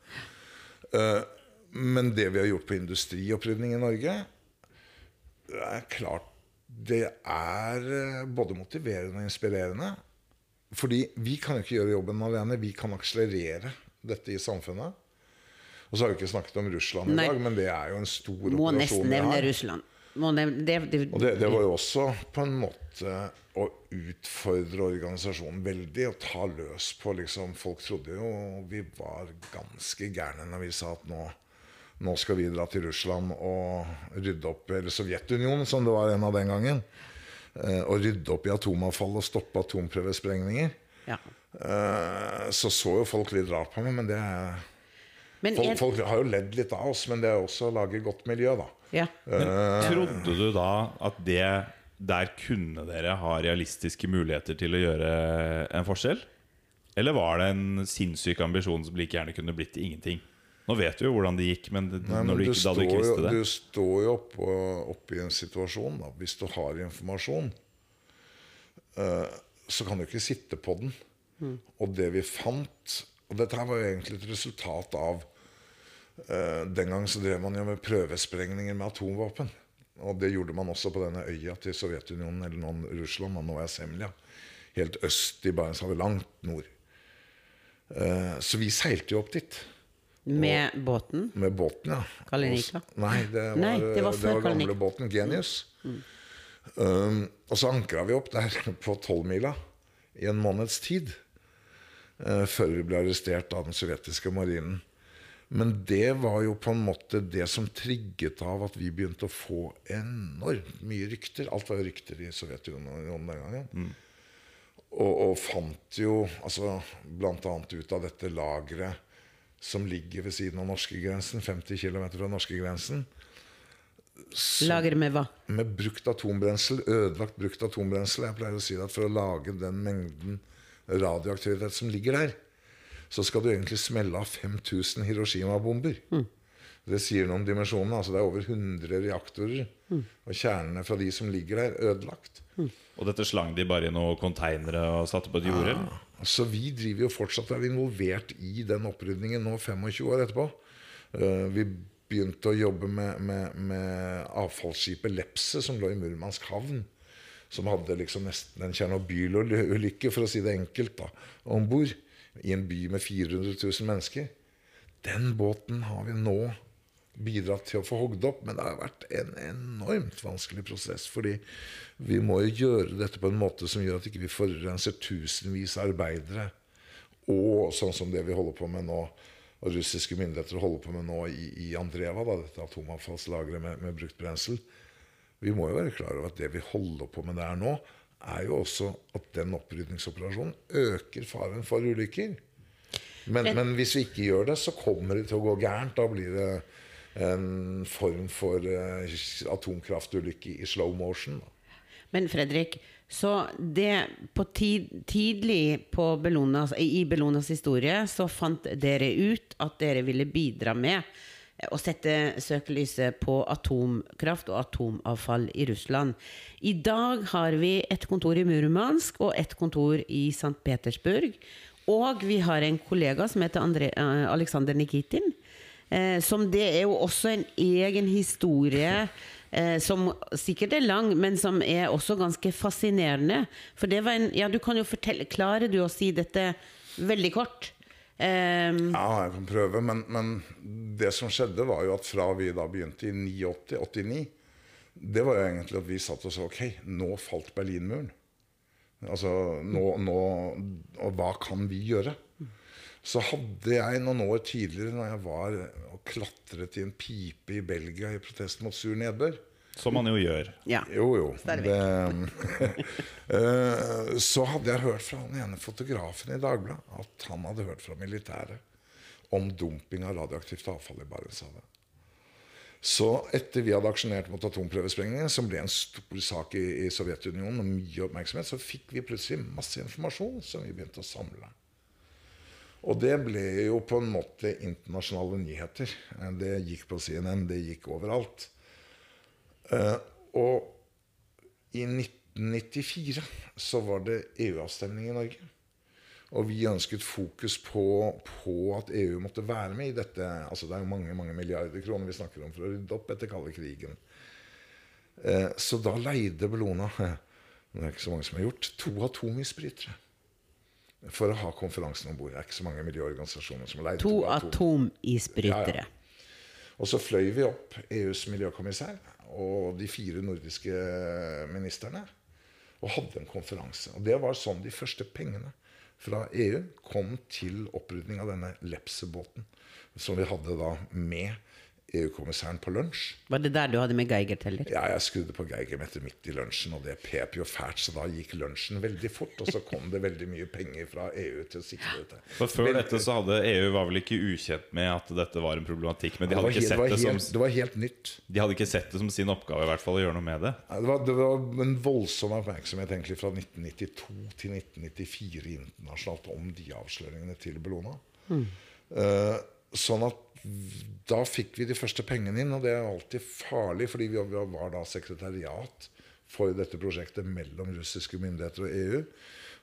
Speaker 2: Eh, Men det vi har gjort på industriopprydning i Norge, det er klart det er eh, både motiverende og inspirerende. Fordi vi kan jo ikke gjøre jobben alene. Vi kan akselerere dette i samfunnet. Og så har vi ikke snakket om Russland i
Speaker 8: Nei.
Speaker 2: dag, men det er jo en stor
Speaker 8: Må
Speaker 2: operasjon
Speaker 8: nesten nevne. Russland. Det, det,
Speaker 2: Og det, det var jo også på en måte å utfordre organisasjonen veldig og ta løs på liksom Folk trodde jo vi var ganske gærne når vi sa at nå, nå skal vi dra til Russland og rydde opp Eller Sovjetunionen, som det var en av den gangen. eh, Og rydde opp i atomavfall og stoppe atomprøvesprengninger.
Speaker 8: ja.
Speaker 2: Eh, Så så jo folk litt rart på meg, men det
Speaker 8: Men
Speaker 2: folk, folk har jo ledd litt av oss, men det er også å lage godt miljø, da.
Speaker 8: Ja.
Speaker 1: Men trodde du da at det der kunne dere ha realistiske muligheter til å gjøre en forskjell? Eller var det en sinnssyk ambisjon som like gjerne kunne blitt ingenting? Nå vet du jo hvordan det gikk, men,
Speaker 2: Nei, men
Speaker 1: når du
Speaker 2: du,
Speaker 1: ikke, du ikke
Speaker 2: jo,
Speaker 1: visste det
Speaker 2: du står jo oppe, oppe i en situasjon da, Hvis du har informasjon, eh, så kan du ikke sitte på den. Og det vi fant Og dette her var jo egentlig et resultat av eh, Den gang så drev man jo med prøvesprengninger med atomvåpen. Og det gjorde man også på denne øya til Sovjetunionen, eller noen Russland, og nå er Semlja. Helt øst i Barentshavet, langt nord. Eh, så vi seilte jo opp dit.
Speaker 8: Med båten.
Speaker 2: Med båten, ja.
Speaker 8: Kalinika?
Speaker 2: Og Nei, det var,
Speaker 8: Nei, det var
Speaker 2: det var gamle
Speaker 8: Kalinika.
Speaker 2: båten Genius. Um, og så ankra vi opp der <laughs> på tolvmila i en måneds tid. Uh, før vi ble arrestert av den sovjetiske marinen. Men det var jo på en måte det som trigget av at vi begynte å få enormt mye rykter. Alt var jo rykter i Sovjetunionen den gangen. Og, og fant jo altså, bl.a. ut av dette lageret som ligger ved siden av norskegrensen, 50 km fra norskegrensen,
Speaker 8: Lager med hva?
Speaker 2: med brukt atombrensel, ødelagt brukt atombrensel. Jeg pleier å si at for å lage den mengden radioaktivitet som ligger der, så skal du egentlig smelle av 5000 Hiroshima-bomber. Det sier noe om dimensjonene. Altså det er over 100 reaktorer. Og kjernene fra de som ligger der, ødelagt.
Speaker 1: Og dette slang de bare i noen konteinere og satte på et jorde? Ja.
Speaker 2: Så vi driver jo fortsatt er involvert i den opprydningen nå 25 år etterpå. Uh, Vi begynte å jobbe med, med, med avfallsskipet Lepse, som lå i Murmansk havn. Som hadde liksom nesten en Tsjernobyl-ulykke, for å si det enkelt, om bord. I en by med 400 000 mennesker. Den båten har vi nå bidratt til å få hogd opp, men det har vært en enormt vanskelig prosess. Fordi vi må jo gjøre dette på en måte som gjør at ikke vi forurenser tusenvis av arbeidere. Og sånn som det vi holder på med nå, og russiske myndigheter holder på med nå i, i Andreva, da, dette atomavfallslageret med, med brukt brensel. Vi må jo være klar over at det vi holder på med der nå, er jo også at den opprydningsoperasjonen øker faren for ulykker. Men, men hvis vi ikke gjør det, så kommer det til å gå gærent. Da blir det en form for eh, atomkraftulykke i slow motion.
Speaker 8: Men Fredrik, så det på tid, tidlig på Bellonas, i Bellonas historie så fant dere ut at dere ville bidra med å sette søkelyset på atomkraft og atomavfall i Russland. I dag har vi et kontor i Murmansk og et kontor i St. Petersburg. Og vi har en kollega som heter Andre, eh, Alexander Nikitin. Eh, som det er jo også en egen historie eh, som sikkert er lang, men som er også ganske fascinerende. For det var en Ja, du kan jo fortelle Klarer du å si dette veldig kort? Eh,
Speaker 2: Ja, jeg kan prøve, men, men det som skjedde, var jo at fra vi da begynte i 89, det var jo egentlig at vi satt og sa ok, nå falt Berlinmuren. Altså, nå, nå, Og hva kan vi gjøre? Så hadde jeg noen år tidligere, når jeg var og klatret i en pipe i Belgia i protest mot sur nedbør
Speaker 1: Som man jo gjør.
Speaker 8: ja.
Speaker 2: Jo, jo. Det, <laughs> Eh, så hadde jeg hørt fra den ene fotografen i Dagbladet at han hadde hørt fra militæret om dumping av radioaktivt avfall i Barentshavet. Så etter vi hadde aksjonert mot atomprøvesprengningen, som ble en stor sak i, i Sovjetunionen, og mye oppmerksomhet, så fikk vi plutselig masse informasjon som vi begynte å samle. Og det ble jo på en måte internasjonale nyheter. Det gikk på CNN, det gikk overalt. Eh, og i 1994 så var det EU-avstemning i Norge. Og vi ønsket fokus på, på at EU måtte være med i dette. Altså Det er jo mange mange milliarder kroner vi snakker om for å rydde opp etter kalde krigen. Eh, så da leide Bellona <laughs> det er ikke så mange som har gjort, to atomisbrytere. For å ha konferansen om bord. Det er ikke så mange miljøorganisasjoner som har leid
Speaker 8: To
Speaker 2: atom-
Speaker 8: atomisbrytere.
Speaker 2: Ja, ja. Og så fløy vi opp EUs miljøkommissær og de fire nordiske ministrene og hadde en konferanse. Og det var sånn de første pengene fra EU kom til opprydning av denne Lepse-båten. Som vi hadde da med EU-kommissæren på lunsj.
Speaker 8: Var det der du hadde med Geigerteller?
Speaker 2: Ja, jeg skrudde på Geigermeter midt i lunsjen, og det pep jo fælt, så da gikk lunsjen veldig fort. Og så kom det veldig mye penger fra EU til å sikre dette.
Speaker 1: For Før
Speaker 2: Veldig-
Speaker 1: dette så hadde EU var vel ikke ukjent med at dette var en problematikk. Men de hadde ikke
Speaker 2: helt-
Speaker 1: sett
Speaker 2: det,
Speaker 1: det som
Speaker 2: helt, det var helt nytt.
Speaker 1: De hadde ikke sett det som sin oppgave i hvert fall å gjøre noe med det.
Speaker 2: Ja, Det var, det var en voldsom oppmerksomhet egentlig fra 1992 til 1994 internasjonalt om de avsløringene til Bellona. Eh, sånn at da fikk vi de første pengene inn, og det er alltid farlig, fordi vi var, da sekretariat for dette prosjektet mellom russiske myndigheter og EU.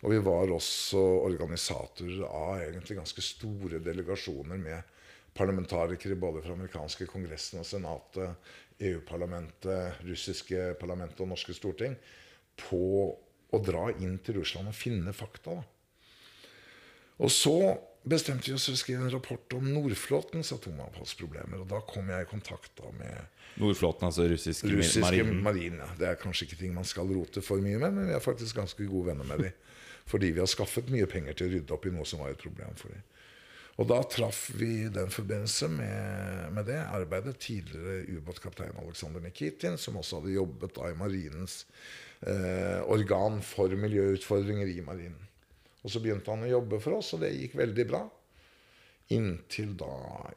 Speaker 2: Og vi var også organisatorer av egentlig ganske store delegasjoner med parlamentarikere både fra amerikanske kongressen og senatet, EU-parlamentet, russiske parlamentet og norske storting på å dra inn til Russland og finne fakta. Og så bestemte vi oss for å skrive en rapport om Nordflåtens atomavfallsproblemer. Og da kom jeg i kontakt da med
Speaker 1: Nordflåten, altså russiske,
Speaker 2: russiske
Speaker 1: marinen.
Speaker 2: marine. Det er kanskje ikke ting man skal rote for mye med, men vi er faktisk ganske gode venner med dem. <laughs> Fordi vi har skaffet mye penger til å rydde opp i noe som var et problem for dem. Og da traff vi i den forbindelse med, med det arbeidet tidligere ubåtkaptein Aleksandr Nikitin, som også hadde jobbet da i marinens eh, organ for miljøutfordringer i marinen. Og så begynte han å jobbe for oss, og det gikk veldig bra. Inntil da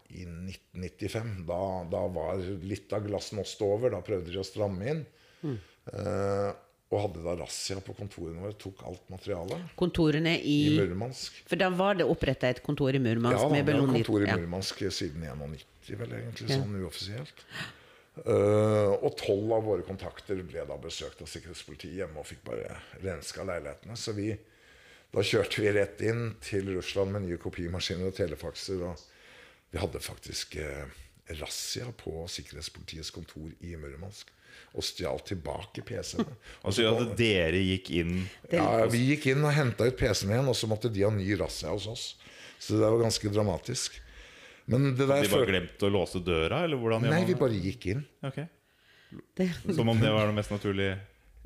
Speaker 2: i 1995. Da, da var litt av glasnost over. Da prøvde de å stramme inn. Eh, og hadde da razzia på kontorene våre. Tok alt materialet
Speaker 8: Kontorene i,
Speaker 2: i Murmansk.
Speaker 8: For da var det oppretta et kontor i Murmansk
Speaker 2: Ja, da,
Speaker 8: med
Speaker 2: vi har kontor i
Speaker 8: Ja.
Speaker 2: Murmansk siden 91, vel egentlig,
Speaker 8: Ja.
Speaker 2: sånn uoffisielt. Uh, og tolv av våre kontakter ble da besøkt av sikkerhetspolitiet hjemme og fikk bare renska leilighetene. Så vi, da kjørte vi rett inn til Russland med nye kopimaskiner og telefakser. Og vi hadde faktisk eh, razzia på sikkerhetspolitiets kontor i Murmansk. Og stjal tilbake PC-ene. <laughs>
Speaker 1: Altså at dere gikk inn
Speaker 2: Ja, Vi gikk inn og henta ut PC-en igjen, og så måtte de ha ny razzia hos oss. Så det var ganske dramatisk. Men det der
Speaker 1: De bare glemte å låse døra, eller hvordan
Speaker 2: Nei, vi bare gikk inn.
Speaker 8: Okay.
Speaker 1: Som om det var det mest naturlige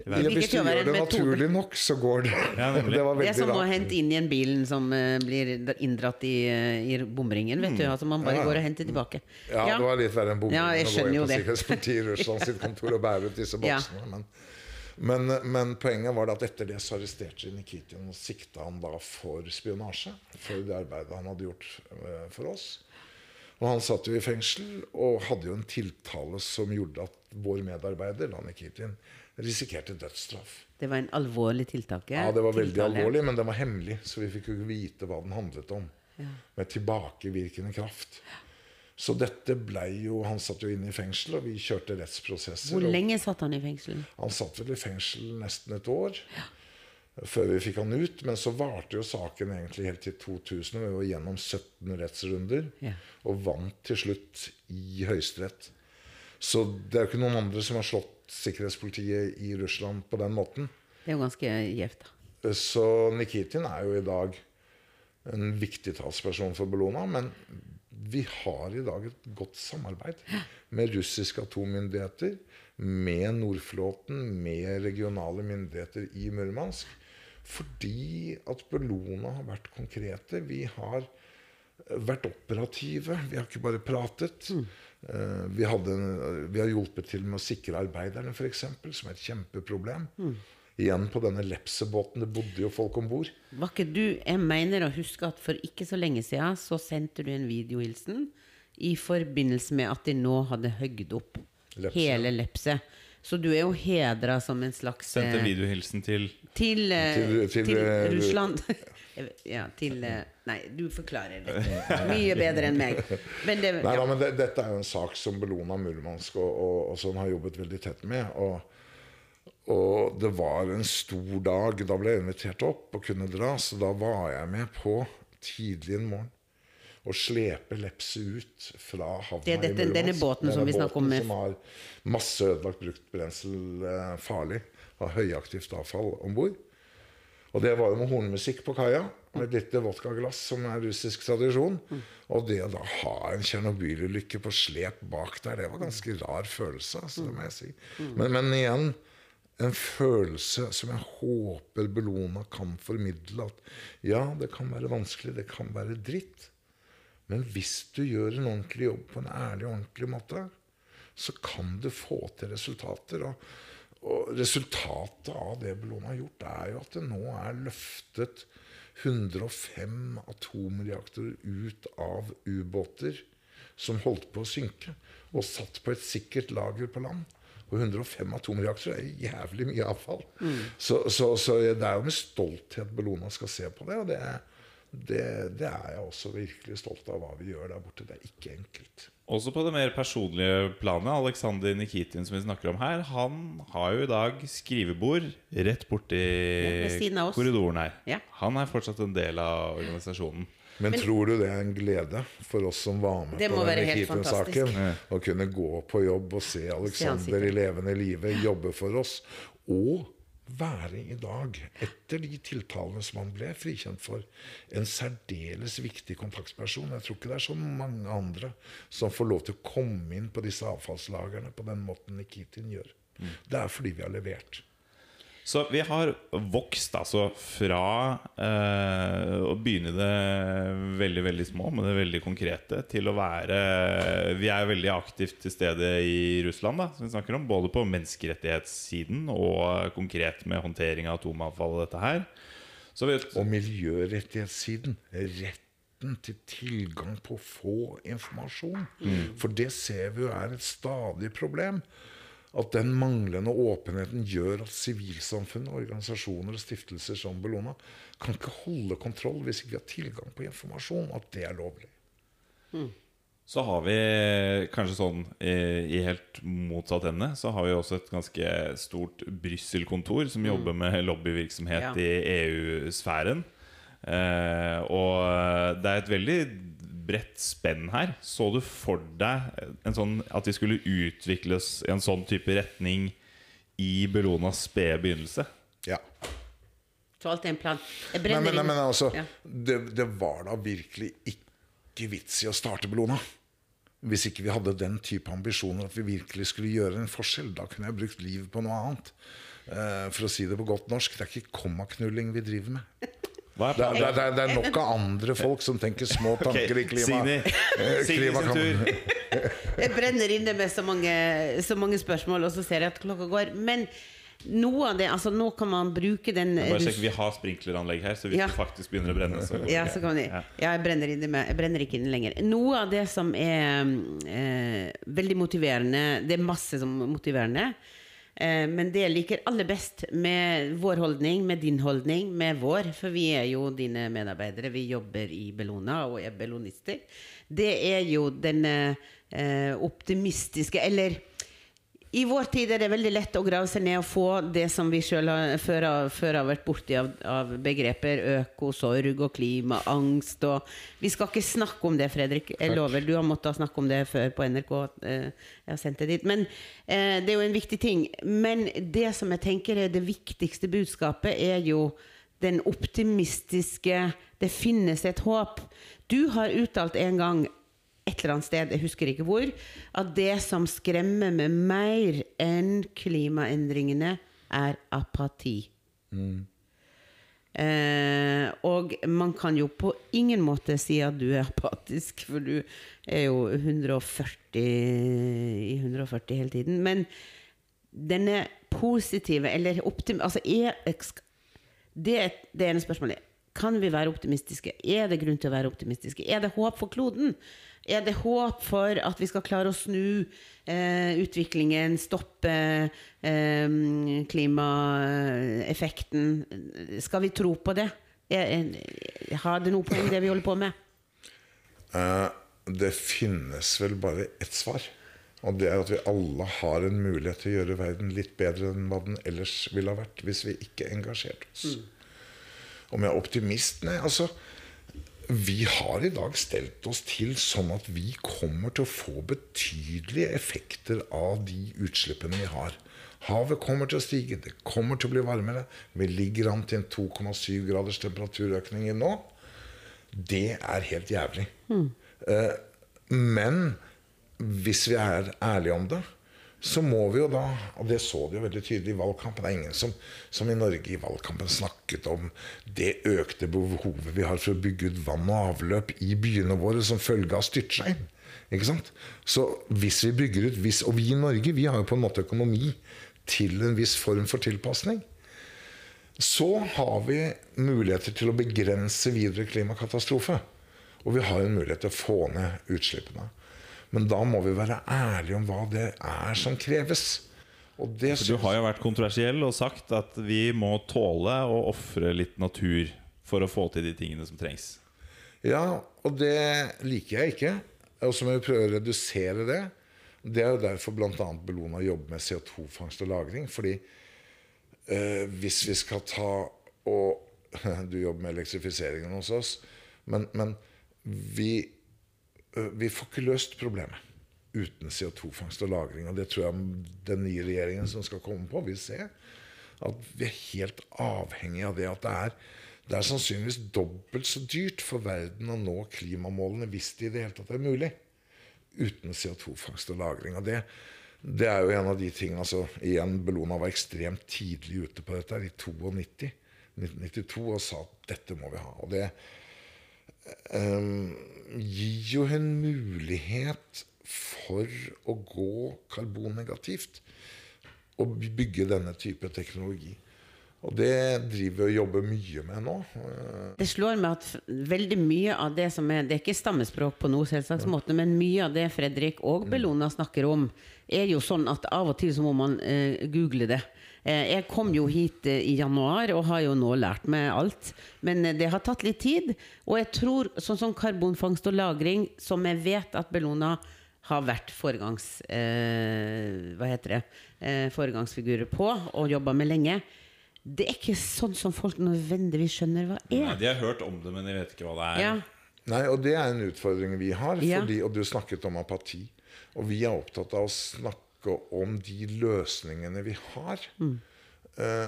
Speaker 2: hvis du gjør det naturlig nok, så går det.
Speaker 1: Ja,
Speaker 2: det var
Speaker 8: Det er som å hente inn igjen bilen som eh, blir inndratt i, eh, i bomringen. Vet du, altså Man bare
Speaker 2: Ja.
Speaker 8: går og henter tilbake.
Speaker 2: Ja, det var litt verre enn bomringen
Speaker 8: Ja, jeg
Speaker 2: å gå
Speaker 8: skjønner
Speaker 2: inn
Speaker 8: jo
Speaker 2: på
Speaker 8: det.
Speaker 2: Sikkerhetspolitiet i Russland sitt kontor og bære ut disse
Speaker 8: Ja.
Speaker 2: boksene. Men, men, men poenget var at etter det så arresterte de Nikitin og sikta han da for spionasje. For det arbeidet han hadde gjort eh, for oss. Og han satt jo i fengsel og hadde jo en tiltale som gjorde at vår medarbeider, da Nikitin, risikerte dødsstraff.
Speaker 8: Det var en alvorlig tiltak.
Speaker 2: Ja, det var veldig
Speaker 8: tiltale.
Speaker 2: alvorlig, men den var hemmelig, så vi fikk jo vite hva den handlet om. Med tilbakevirkende kraft. Så dette blei jo Han satt jo inne i fengsel, og vi kjørte rettsprosesser.
Speaker 8: Hvor lenge satt han i fengsel?
Speaker 2: Han satt vel i fengsel nesten et år før vi fikk han ut. Men så varte jo saken egentlig helt til 2000. og Vi var gjennom 17 rettsrunder
Speaker 8: Ja.
Speaker 2: og vant til slutt i Høyesterett. Så det er jo ikke noen andre som har slått sikkerhetspolitiet i Russland på den måten.
Speaker 8: Det er jo ganske gjevt. da.
Speaker 2: Så Nikitin er jo i dag en viktig talsperson for Bellona. Men vi har i dag et godt samarbeid med russiske atommyndigheter, med Nordflåten, med regionale myndigheter i Murmansk. Fordi at Bellona har vært konkrete. Vi har vært operative. Vi har ikke bare pratet. Eh, Vi, hadde, vi har hjulpet til med å sikre arbeiderne, f.eks., som er et kjempeproblem. Igjen på denne Lepsebåten. Det bodde jo folk om bord.
Speaker 8: Var ikke du Jeg mener å huske at for ikke så lenge siden så sendte du en videohilsen i forbindelse med at de nå hadde høgd opp
Speaker 2: Lepse.
Speaker 8: hele Lepse. Så du er jo hedra som en slags
Speaker 1: Sendte
Speaker 8: eh,
Speaker 1: videohilsen til
Speaker 8: Til, eh,
Speaker 2: Til-
Speaker 8: til,
Speaker 2: til, eh,
Speaker 8: Russland. <laughs> Ja, til eh, Nei, du forklarer det mye bedre enn meg. Men det,
Speaker 2: Nei,
Speaker 8: ja.
Speaker 2: da, men det, Dette er jo en sak som Bellona Murmansk og, og, og sånn har jobbet veldig tett med. Og, og det var en stor dag. Da ble jeg invitert opp og kunne dra. Så da var jeg med på tidlig en morgen og slepe Lepse ut fra havna
Speaker 8: Det dette-
Speaker 2: i Murmansk.
Speaker 8: denne båten som vi snakker om med-
Speaker 2: Som har masse ødelagt brukt brensel, eh, farlig. Har høyaktivt avfall om bord. Og det var jo med hornmusikk på kaia. Med et lite vodkaglass, som er russisk tradisjon. Og det å da ha en Tsjernobyl-ulykke på slep bak der, det var ganske rar følelse. Altså, det må jeg si. Men, men igjen en følelse som jeg håper Bellona kan formidle. At ja, det kan være vanskelig, det kan være dritt. Men hvis du gjør en ordentlig jobb på en ærlig og ordentlig måte, så kan du få til resultater. Og, og resultatet av det Bellona har gjort, er jo at det nå er løftet 105 atomreaktorer ut av ubåter som holdt på å synke, og satt på et sikkert lager på land. Og 105 atomreaktorer er jævlig mye avfall. Så, så, så det er jo med stolthet Bellona skal se på det. Og det, det, det er jeg også virkelig stolt av hva vi gjør der borte. Det er ikke enkelt.
Speaker 1: Også på det mer personlige planet. Aleksander Nikitin, som vi snakker om her, han har jo i dag skrivebord rett borti
Speaker 8: oss.
Speaker 1: korridoren her.
Speaker 8: Ja.
Speaker 1: Han er fortsatt en del av organisasjonen.
Speaker 2: Men, tror du det er en glede for oss som var med på den Nikitin-saken? Å kunne gå på jobb og se Alexander i levende live jobbe for oss. Og være i dag, etter de tiltalene som han ble frikjent for, en særdeles viktig kontaktperson. Jeg tror ikke det er så mange andre som får lov til å komme inn på disse avfallslagrene på den måten Nikitin gjør. Det er fordi vi har levert.
Speaker 1: Så vi har vokst altså fra eh, å begynne det veldig veldig små, med det veldig konkrete, til å være Vi er veldig aktivt til stede i Russland, da, som vi snakker om. Både på menneskerettighetssiden og konkret med håndtering av atomavfall og dette her. Så vi,
Speaker 2: Og miljørettighetssiden. Retten til tilgang på å få informasjon. For det ser vi jo er et stadig problem. At den manglende åpenheten gjør at sivilsamfunnet, organisasjoner og stiftelser som Bellona kan ikke holde kontroll hvis ikke vi har tilgang på informasjon. At det er lovlig.
Speaker 1: så har vi kanskje sånn i, i helt motsatt ende Så har vi også et ganske stort Brussel-kontor som jobber med lobbyvirksomhet
Speaker 8: Ja.
Speaker 1: i EU-sfæren. Eh, og det er et veldig bredt spenn her. Så du for deg en sånn, at vi skulle utvikles i en sånn type retning i Bellonas spede begynnelse?
Speaker 2: Ja.
Speaker 8: Så alt er en plan. Jeg
Speaker 2: Nei,
Speaker 8: brenner
Speaker 2: men, nei,
Speaker 8: inn-
Speaker 2: men altså,
Speaker 8: Ja.
Speaker 2: det, det var da virkelig ikke vits i å starte Bellona. Hvis ikke vi hadde den type ambisjoner at vi virkelig skulle gjøre en forskjell. Da kunne jeg brukt livet på noe annet. eh, For å si det på godt norsk, det er ikke kommaknulling vi driver med. Det
Speaker 1: er
Speaker 2: er, det er, det er nok av andre folk som tenker små tanker i klima.
Speaker 1: Sini, Sini sin tur. <laughs>
Speaker 8: Jeg brenner inne med så mange, så mange spørsmål, og så ser jeg at klokka går. Men noe av det Altså, nå kan man bruke den
Speaker 1: Bare sjekk, Vi har sprinkleranlegg her, så hvis
Speaker 8: Ja.
Speaker 1: det faktisk begynner å brenne, så går
Speaker 8: Ja, så kan
Speaker 1: Ja.
Speaker 8: ja, jeg brenner, inne med, jeg brenner ikke inne lenger. Noe av det som er eh, veldig motiverende Det er masse som er motiverende. Eh, men det jeg liker aller best med vår holdning, med din holdning, med vår For vi er jo dine medarbeidere. Vi jobber i Bellona og er bellonister. Det er jo den eh, optimistiske Eller i vår tid er det veldig lett å grave seg ned og få det som vi sjøl før, før har vært borti av, av begreper. Økosorg og klimaangst og Vi skal ikke snakke om det, Fredrik. Jeg lover. Du har måttet snakke om det før på NRK. eh, Jeg har sendt det dit. Men eh, det er jo en viktig ting. Men det som jeg tenker er det viktigste budskapet, er jo den optimistiske Det finnes et håp. Du har uttalt en gang et eller annet sted, jeg husker ikke hvor, at det som skremmer meg mer enn klimaendringene, er apati. Eh, og man kan jo på ingen måte si at du er apatisk, for du er jo 140 i 140 hele tiden. Men denne positive, eller optim... Altså, er, det, det ene spørsmålet Kan vi være optimistiske? Er det grunn til å være optimistiske? Er det håp for kloden? Er det håp for at vi skal klare å snu eh, utviklingen, stoppe eh, klimaeffekten? Skal vi tro på det? Er, er, har det noe poeng, det vi holder på med?
Speaker 2: Uh, det finnes vel bare ett svar. Og det er at vi alle har en mulighet til å gjøre verden litt bedre enn hva den ellers ville ha vært hvis vi ikke engasjerte oss. Om jeg er optimist? Nei, altså Vi har i dag stelt oss til sånn at vi kommer til å få betydelige effekter av de utslippene vi har. Havet kommer til å stige, det kommer til å bli varmere. Vi ligger an til en 2,7 graders temperaturøkning nå. Det er helt jævlig. Mm. men hvis vi er ærlige om det, så må vi jo da Og det så du jo veldig tydelig i valgkampen. Det er ingen som, som i Norge i valgkampen snakket om det økte behovet vi har for å bygge ut vann og avløp i byene våre som følge av styrtregn. Ikke sant? Så hvis vi bygger ut hvis, Og vi i Norge vi har jo på en måte økonomi til en viss form for tilpasning så har vi muligheter til å begrense videre klimakatastrofe. Og vi har en mulighet til å få ned utslippene. Men da må vi være ærlige om hva det er som kreves. Det
Speaker 1: du har jo vært kontroversiell og sagt at vi må tåle å ofre litt natur for å få til de tingene som trengs.
Speaker 2: Ja, og det liker jeg ikke. Og så må vi prøve å redusere det. Det er jo derfor bl.a. Bellona jobber med CO2-fangst og -lagring. Fordi eh, hvis vi skal ta og <laughs> Du jobber med elektrifiseringen hos oss. Men, men vi, vi får ikke løst problemet uten CO2-fangst og -lagring. Og det tror jeg den nye regjeringen som skal komme på, vil se. At vi er helt avhengig av det. At det er, det er sannsynligvis dobbelt så dyrt for verden å nå klimamålene hvis det i det hele tatt er mulig. Uten CO2-fangst og -lagring. Og det, det er jo en av de tingene altså, Igjen, Bellona var ekstremt tidlig ute på dette i 92, 1992 og sa at dette må vi ha. Og det eh, gir jo en mulighet for å gå karbonnegativt og bygge denne type teknologi. Og det driver vi og jobber mye med nå.
Speaker 8: Det slår meg at veldig mye av det som er Det er ikke stammespråk på noe selvsagt måte, men mye av det Fredrik og Bellona snakker om, er jo sånn at av og til så må man eh, google det. Eh, jeg kom jo hit eh, i januar og har jo nå lært meg alt. Men eh, det har tatt litt tid. Og jeg tror sånn som karbonfangst og -lagring, som jeg vet at Bellona har vært foregangs, eh, hva heter det, eh, foregangsfigurer på og jobba med lenge. Det er ikke sånn som folk nødvendigvis skjønner hva er.
Speaker 1: Nei, de har hørt om det, men de vet ikke hva det er.
Speaker 8: Ja.
Speaker 2: Nei, og det er en utfordring vi har.
Speaker 8: Ja.
Speaker 2: Og du snakket om apati. Og vi er opptatt av å snakke om de løsningene vi har. Eh,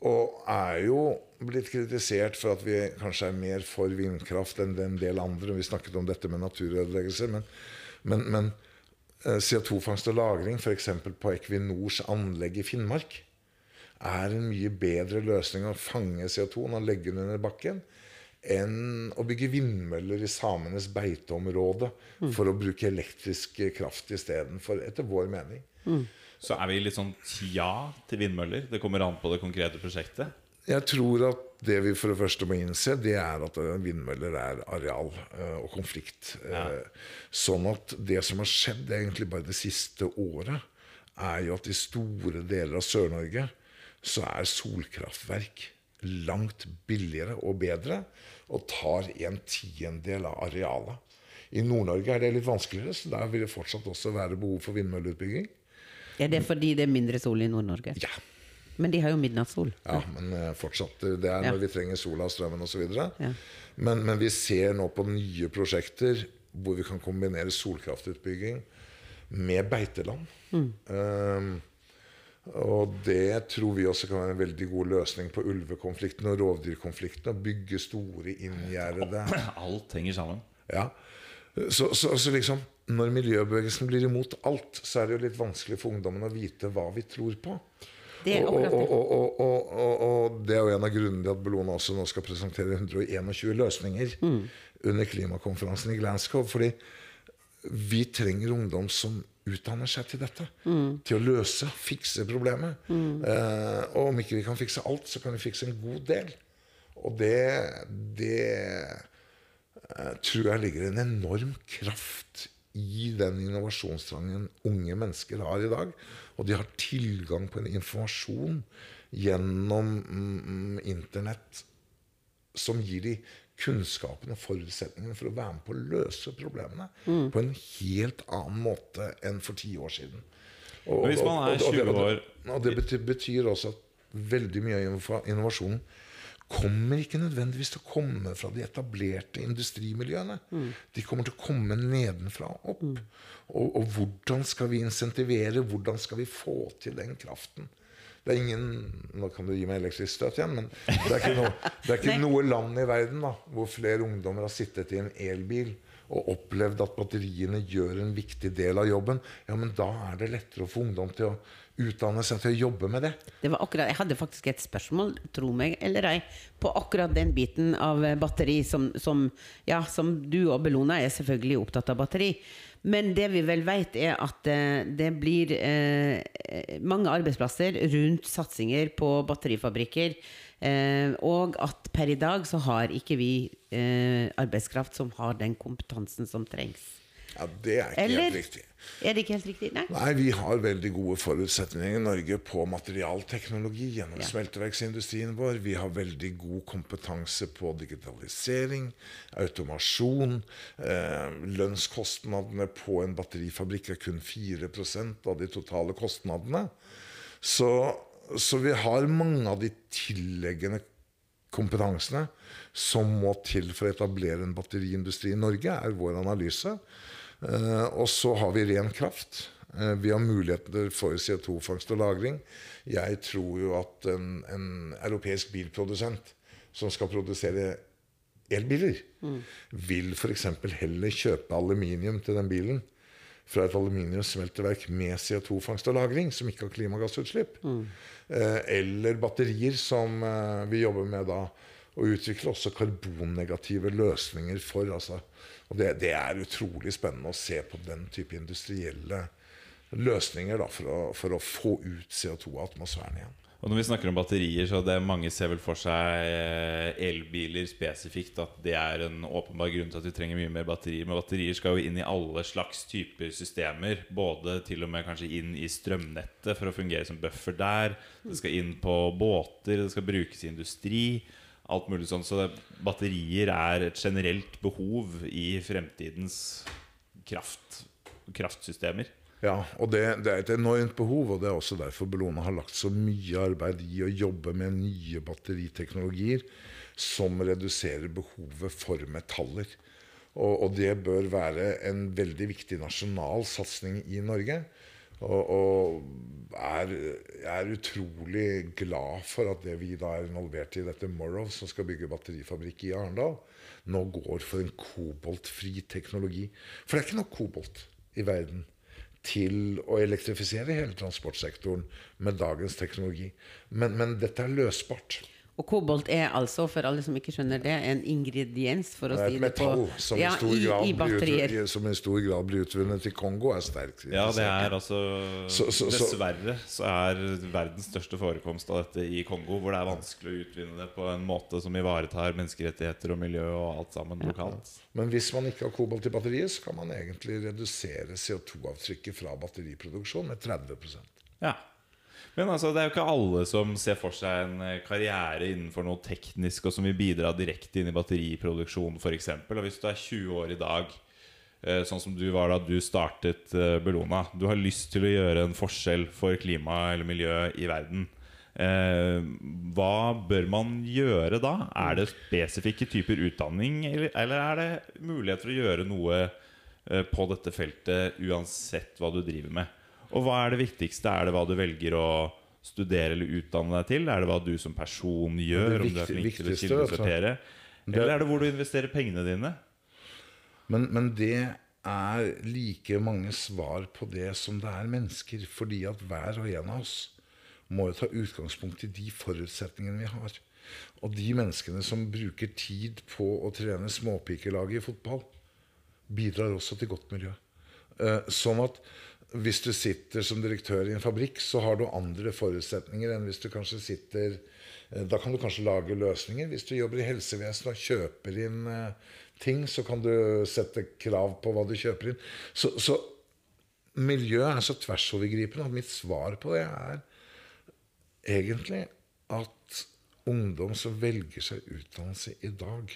Speaker 2: og er jo blitt kritisert for at vi kanskje er mer for vindkraft enn en del andre. Vi snakket om dette med naturødeleggelser. Men, men, men eh, CO2-fangst og -lagring, f.eks. på Equinors anlegg i Finnmark, er en mye bedre løsning å fange CO2 og legge den under bakken enn å bygge vindmøller i samenes beiteområde for å bruke elektrisk kraft istedenfor, etter vår mening.
Speaker 1: Så er vi litt sånn ja til vindmøller. Det kommer an på det konkrete prosjektet.
Speaker 2: Jeg tror at det vi for det første må innse, det er at eh, vindmøller er areal eh, og konflikt. Ja. Sånn at det som har skjedd egentlig bare det siste året, er jo at i store deler av Sør-Norge så er solkraftverk langt billigere og bedre og tar en tiendedel av arealet. I Nord-Norge er det litt vanskeligere, så der vil det fortsatt også være behov for vindmølleutbygging.
Speaker 8: Er det fordi det er mindre sol i Nord-Norge?
Speaker 2: Ja,
Speaker 8: Men de har jo midnattssol.
Speaker 2: Ja, men eh, fortsatt. eh, Det er
Speaker 8: Ja.
Speaker 2: når vi trenger sola og strømmen osv.
Speaker 8: Ja.
Speaker 2: Men, men vi ser nå på nye prosjekter hvor vi kan kombinere solkraftutbygging med beiteland.
Speaker 8: Mm.
Speaker 2: Um, og det tror vi også kan være en veldig god løsning på ulvekonflikten og rovdyrkonflikten. Å bygge store inngjerdede
Speaker 1: Alt henger sammen.
Speaker 2: ja. Så, så, så liksom Når miljøbevegelsen blir imot alt, så er det jo litt vanskelig for ungdommen å vite hva vi tror på.
Speaker 8: Det er
Speaker 2: og, og,
Speaker 8: det.
Speaker 2: og, og, og, og, og det er jo en av grunnene til at Bellona også nå skal presentere 121 løsninger
Speaker 8: Mm.
Speaker 2: under klimakonferansen i Glasgow. Fordi vi trenger ungdom som utdanner seg til dette.
Speaker 8: Mm.
Speaker 2: Til å løse, fikse problemet. Eh, og om ikke vi kan fikse alt, så kan vi fikse en god del. Og det, det eh, tror jeg ligger en enorm kraft i den innovasjonstrangen unge mennesker har i dag. Og de har tilgang på en informasjon gjennom mm, internett som gir de kunnskapen og forutsetningene for å være med på å løse problemene på en helt annen måte enn for ti år siden. Og,
Speaker 1: Men hvis man er
Speaker 2: og- og- og det-
Speaker 1: 20 år-
Speaker 2: og det betyr, betyr også at veldig mye av innovasjonen kommer ikke nødvendigvis til å komme fra de etablerte industrimiljøene. De kommer til å komme nedenfra og opp. Og, og hvordan skal vi insentivere? Hvordan skal vi få til den kraften? Det er ingen Nå kan du gi meg elektrisk støt igjen, men det er ikke, noe, det er ikke <laughs> noe land i verden da, hvor flere ungdommer har sittet i en elbil og opplevd at batteriene gjør en viktig del av jobben. Ja, men da er det lettere å få ungdom til å utdanne seg til å jobbe med det.
Speaker 8: Det var akkurat, jeg hadde faktisk et spørsmål, tro meg eller ei, på akkurat den biten av eh, batteri som, som Ja, som du og Bellona er selvfølgelig opptatt av batteri. Men det vi vel vet, er at eh, det blir eh, mange arbeidsplasser rundt satsinger på batterifabrikker. Eh, og at per i dag så har ikke vi eh, arbeidskraft som har den kompetansen som trengs.
Speaker 2: Ja, Det er ikke
Speaker 8: Eller
Speaker 2: helt riktig.
Speaker 8: er det ikke helt riktig? Nei?
Speaker 2: Nei, vi har veldig gode forutsetninger i Norge på materialteknologi gjennom
Speaker 8: Ja.
Speaker 2: smelteverksindustrien vår. Vi har veldig god kompetanse på digitalisering, automasjon. Eh, lønnskostnadene på en batterifabrikk er kun 4 av de totale kostnadene. Så, så vi har mange av de tilleggende kompetansene som må til for å etablere en batteriindustri i Norge, er vår analyse. Eh, og så har vi ren kraft. Eh, vi har muligheter for CO2-fangst og -lagring. Jeg tror jo at en, en europeisk bilprodusent som skal produsere elbiler, vil f.eks. heller kjøpe aluminium til den bilen fra et aluminiumssmelteverk med CO2-fangst og -lagring, som ikke har klimagassutslipp. Mm. eller batterier, som eh, vi jobber med da. Og utvikle også karbonnegative løsninger for. Altså. Og det, det er utrolig spennende å se på den type industrielle løsninger da, for, å, for å få ut CO2 av atmosfæren igjen.
Speaker 1: Og når vi snakker om batterier, så det mange ser vel for seg eh, elbiler spesifikt. At det er en åpenbar grunn til at vi trenger mye mer batterier. Men batterier skal jo inn i alle slags typer systemer. Både til og med kanskje inn i strømnettet for å fungere som buffer der. Det skal inn på båter, det skal brukes i industri. Alt mulig sånn. Så batterier er et generelt behov i fremtidens kraft, kraftsystemer.
Speaker 2: Ja, og det, det er et enormt behov, og det er også derfor Bellona har lagt så mye arbeid i å jobbe med nye batteriteknologier som reduserer behovet for metaller. Og, og det bør være en veldig viktig nasjonal satsing i Norge. Og, og er, jeg er utrolig glad for at det vi da er involvert i dette Morrow, som skal bygge batterifabrikk i Arendal, nå går for en koboltfri teknologi. For det er ikke nok kobolt i verden til å elektrifisere hele transportsektoren med dagens teknologi. Men, men dette er løsbart.
Speaker 8: Og kobolt er altså, for alle som ikke skjønner det, en ingrediens, for å
Speaker 2: Det er
Speaker 8: si
Speaker 2: et
Speaker 8: det på
Speaker 2: metall som,
Speaker 8: ja,
Speaker 2: som i stor grad blir utvunnet i Kongo, er sterkt
Speaker 1: Ja, det er altså
Speaker 2: Så- så- så-
Speaker 1: Dessverre så er verdens største forekomst av dette i Kongo, hvor det er vanskelig å utvinne det på en måte som ivaretar menneskerettigheter og miljø og alt sammen lokalt.
Speaker 2: Men hvis man ikke har kobolt i batteriet, så kan man egentlig redusere CO2-avtrykket fra batteriproduksjon med 30%
Speaker 1: Ja. Men altså, det er jo ikke alle som ser for seg en eh, karriere innenfor noe teknisk og som vil bidra direkte inn i batteriproduksjon, f.eks. Og hvis du er 20 år i dag, eh, sånn som du var da du startet eh, Bellona Du har lyst til å gjøre en forskjell for klima eller miljø i verden. Eh, hva bør man gjøre da? Er det spesifikke typer utdanning, eller, eller er det mulighet for å gjøre noe eh, på dette feltet uansett hva du driver med? Og hva er det viktigste? Er det hva du velger å studere eller utdanne deg til? Er det hva du som person gjør? Om du er flink til å
Speaker 2: viktigste, vet
Speaker 1: Eller er det hvor du investerer pengene dine?
Speaker 2: Men, men det er like mange svar på det som det er mennesker. Fordi at hver og en av oss må jo ta utgangspunkt i de forutsetningene vi har. Og de menneskene som bruker tid på å trene småpikelaget i fotball, bidrar også til godt miljø. Eh, Sånn at hvis du sitter som direktør i en fabrikk, så har du andre forutsetninger enn hvis du kanskje sitter eh, Da kan du kanskje lage løsninger. Hvis du jobber i helsevesenet og kjøper inn eh, ting, så kan du sette krav på hva du kjøper inn. Så, så miljøet er så tversovergripende at mitt svar på det er egentlig at ungdom som velger seg utdannelse i dag,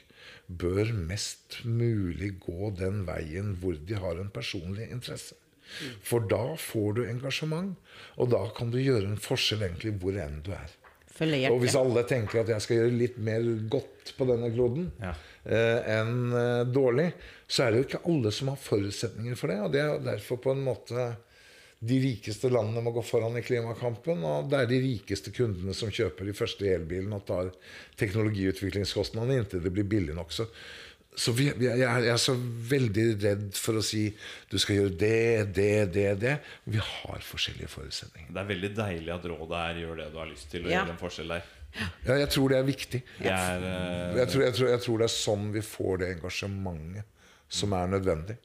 Speaker 2: bør mest mulig gå den veien hvor de har en personlig interesse. For da får du engasjement, og da kan du gjøre en forskjell egentlig hvor enn du er. Og hvis alle tenker at jeg skal gjøre litt mer godt på denne kloden
Speaker 1: Ja.
Speaker 2: eh, enn eh, dårlig, så er det jo ikke alle som har forutsetninger for det. Og det er derfor på en måte de rikeste landene må gå foran i klimakampen. Og det er de rikeste kundene som kjøper de første elbilene og tar teknologiutviklingskostnadene inntil det blir billig nok. Så, så vi, vi, jeg, er, jeg er så veldig redd for å si du skal gjøre det, det, det, det. Vi har forskjellige forutsetninger.
Speaker 1: Det er veldig deilig at rådet er gjør det du har lyst til, og
Speaker 8: Ja.
Speaker 1: gjør en forskjell der.
Speaker 2: Ja, jeg tror det er viktig.
Speaker 1: Jeg, er, uh...
Speaker 2: Jeg tror, jeg, tror, jeg tror det er sånn vi får det engasjementet som er nødvendig.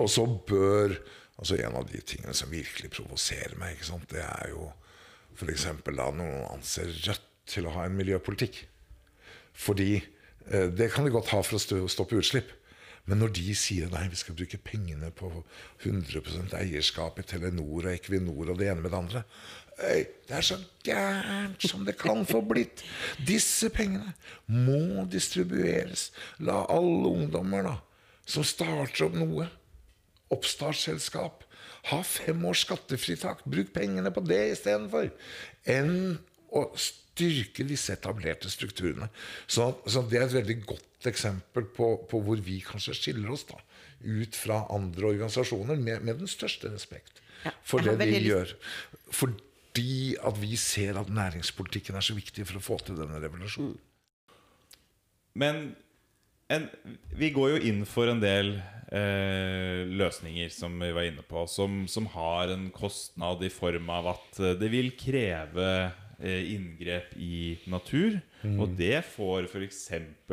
Speaker 2: Og så bør altså En av de tingene som virkelig provoserer meg, ikke sant? det er jo f.eks. da noen anser Rødt til å ha en miljøpolitikk. Fordi det kan de godt ha for å stoppe utslipp. Men når de sier nei, vi skal bruke pengene på 100% eierskap i Telenor og Equinor og det ene med det andre Øy, Det er så gærent som det kan få blitt. Disse pengene må distribueres. La alle ungdommer da, som starter opp noe, oppstartsselskap, ha fem års skattefritak. Bruk pengene på det istedenfor. Enn å styrke disse etablerte strukturene. Så, så det er et veldig godt eksempel på, på hvor vi kanskje skiller oss da, ut fra andre organisasjoner, med, med den største respekt
Speaker 8: Ja,
Speaker 2: for det de
Speaker 8: lyst-
Speaker 2: gjør. Fordi at vi ser at næringspolitikken er så viktig for å få til denne revolusjonen.
Speaker 1: Men en, vi går jo inn for en del eh, løsninger, som vi var inne på, som, som har en kostnad i form av at eh, det vil kreve inngrep i natur. Og det får f.eks.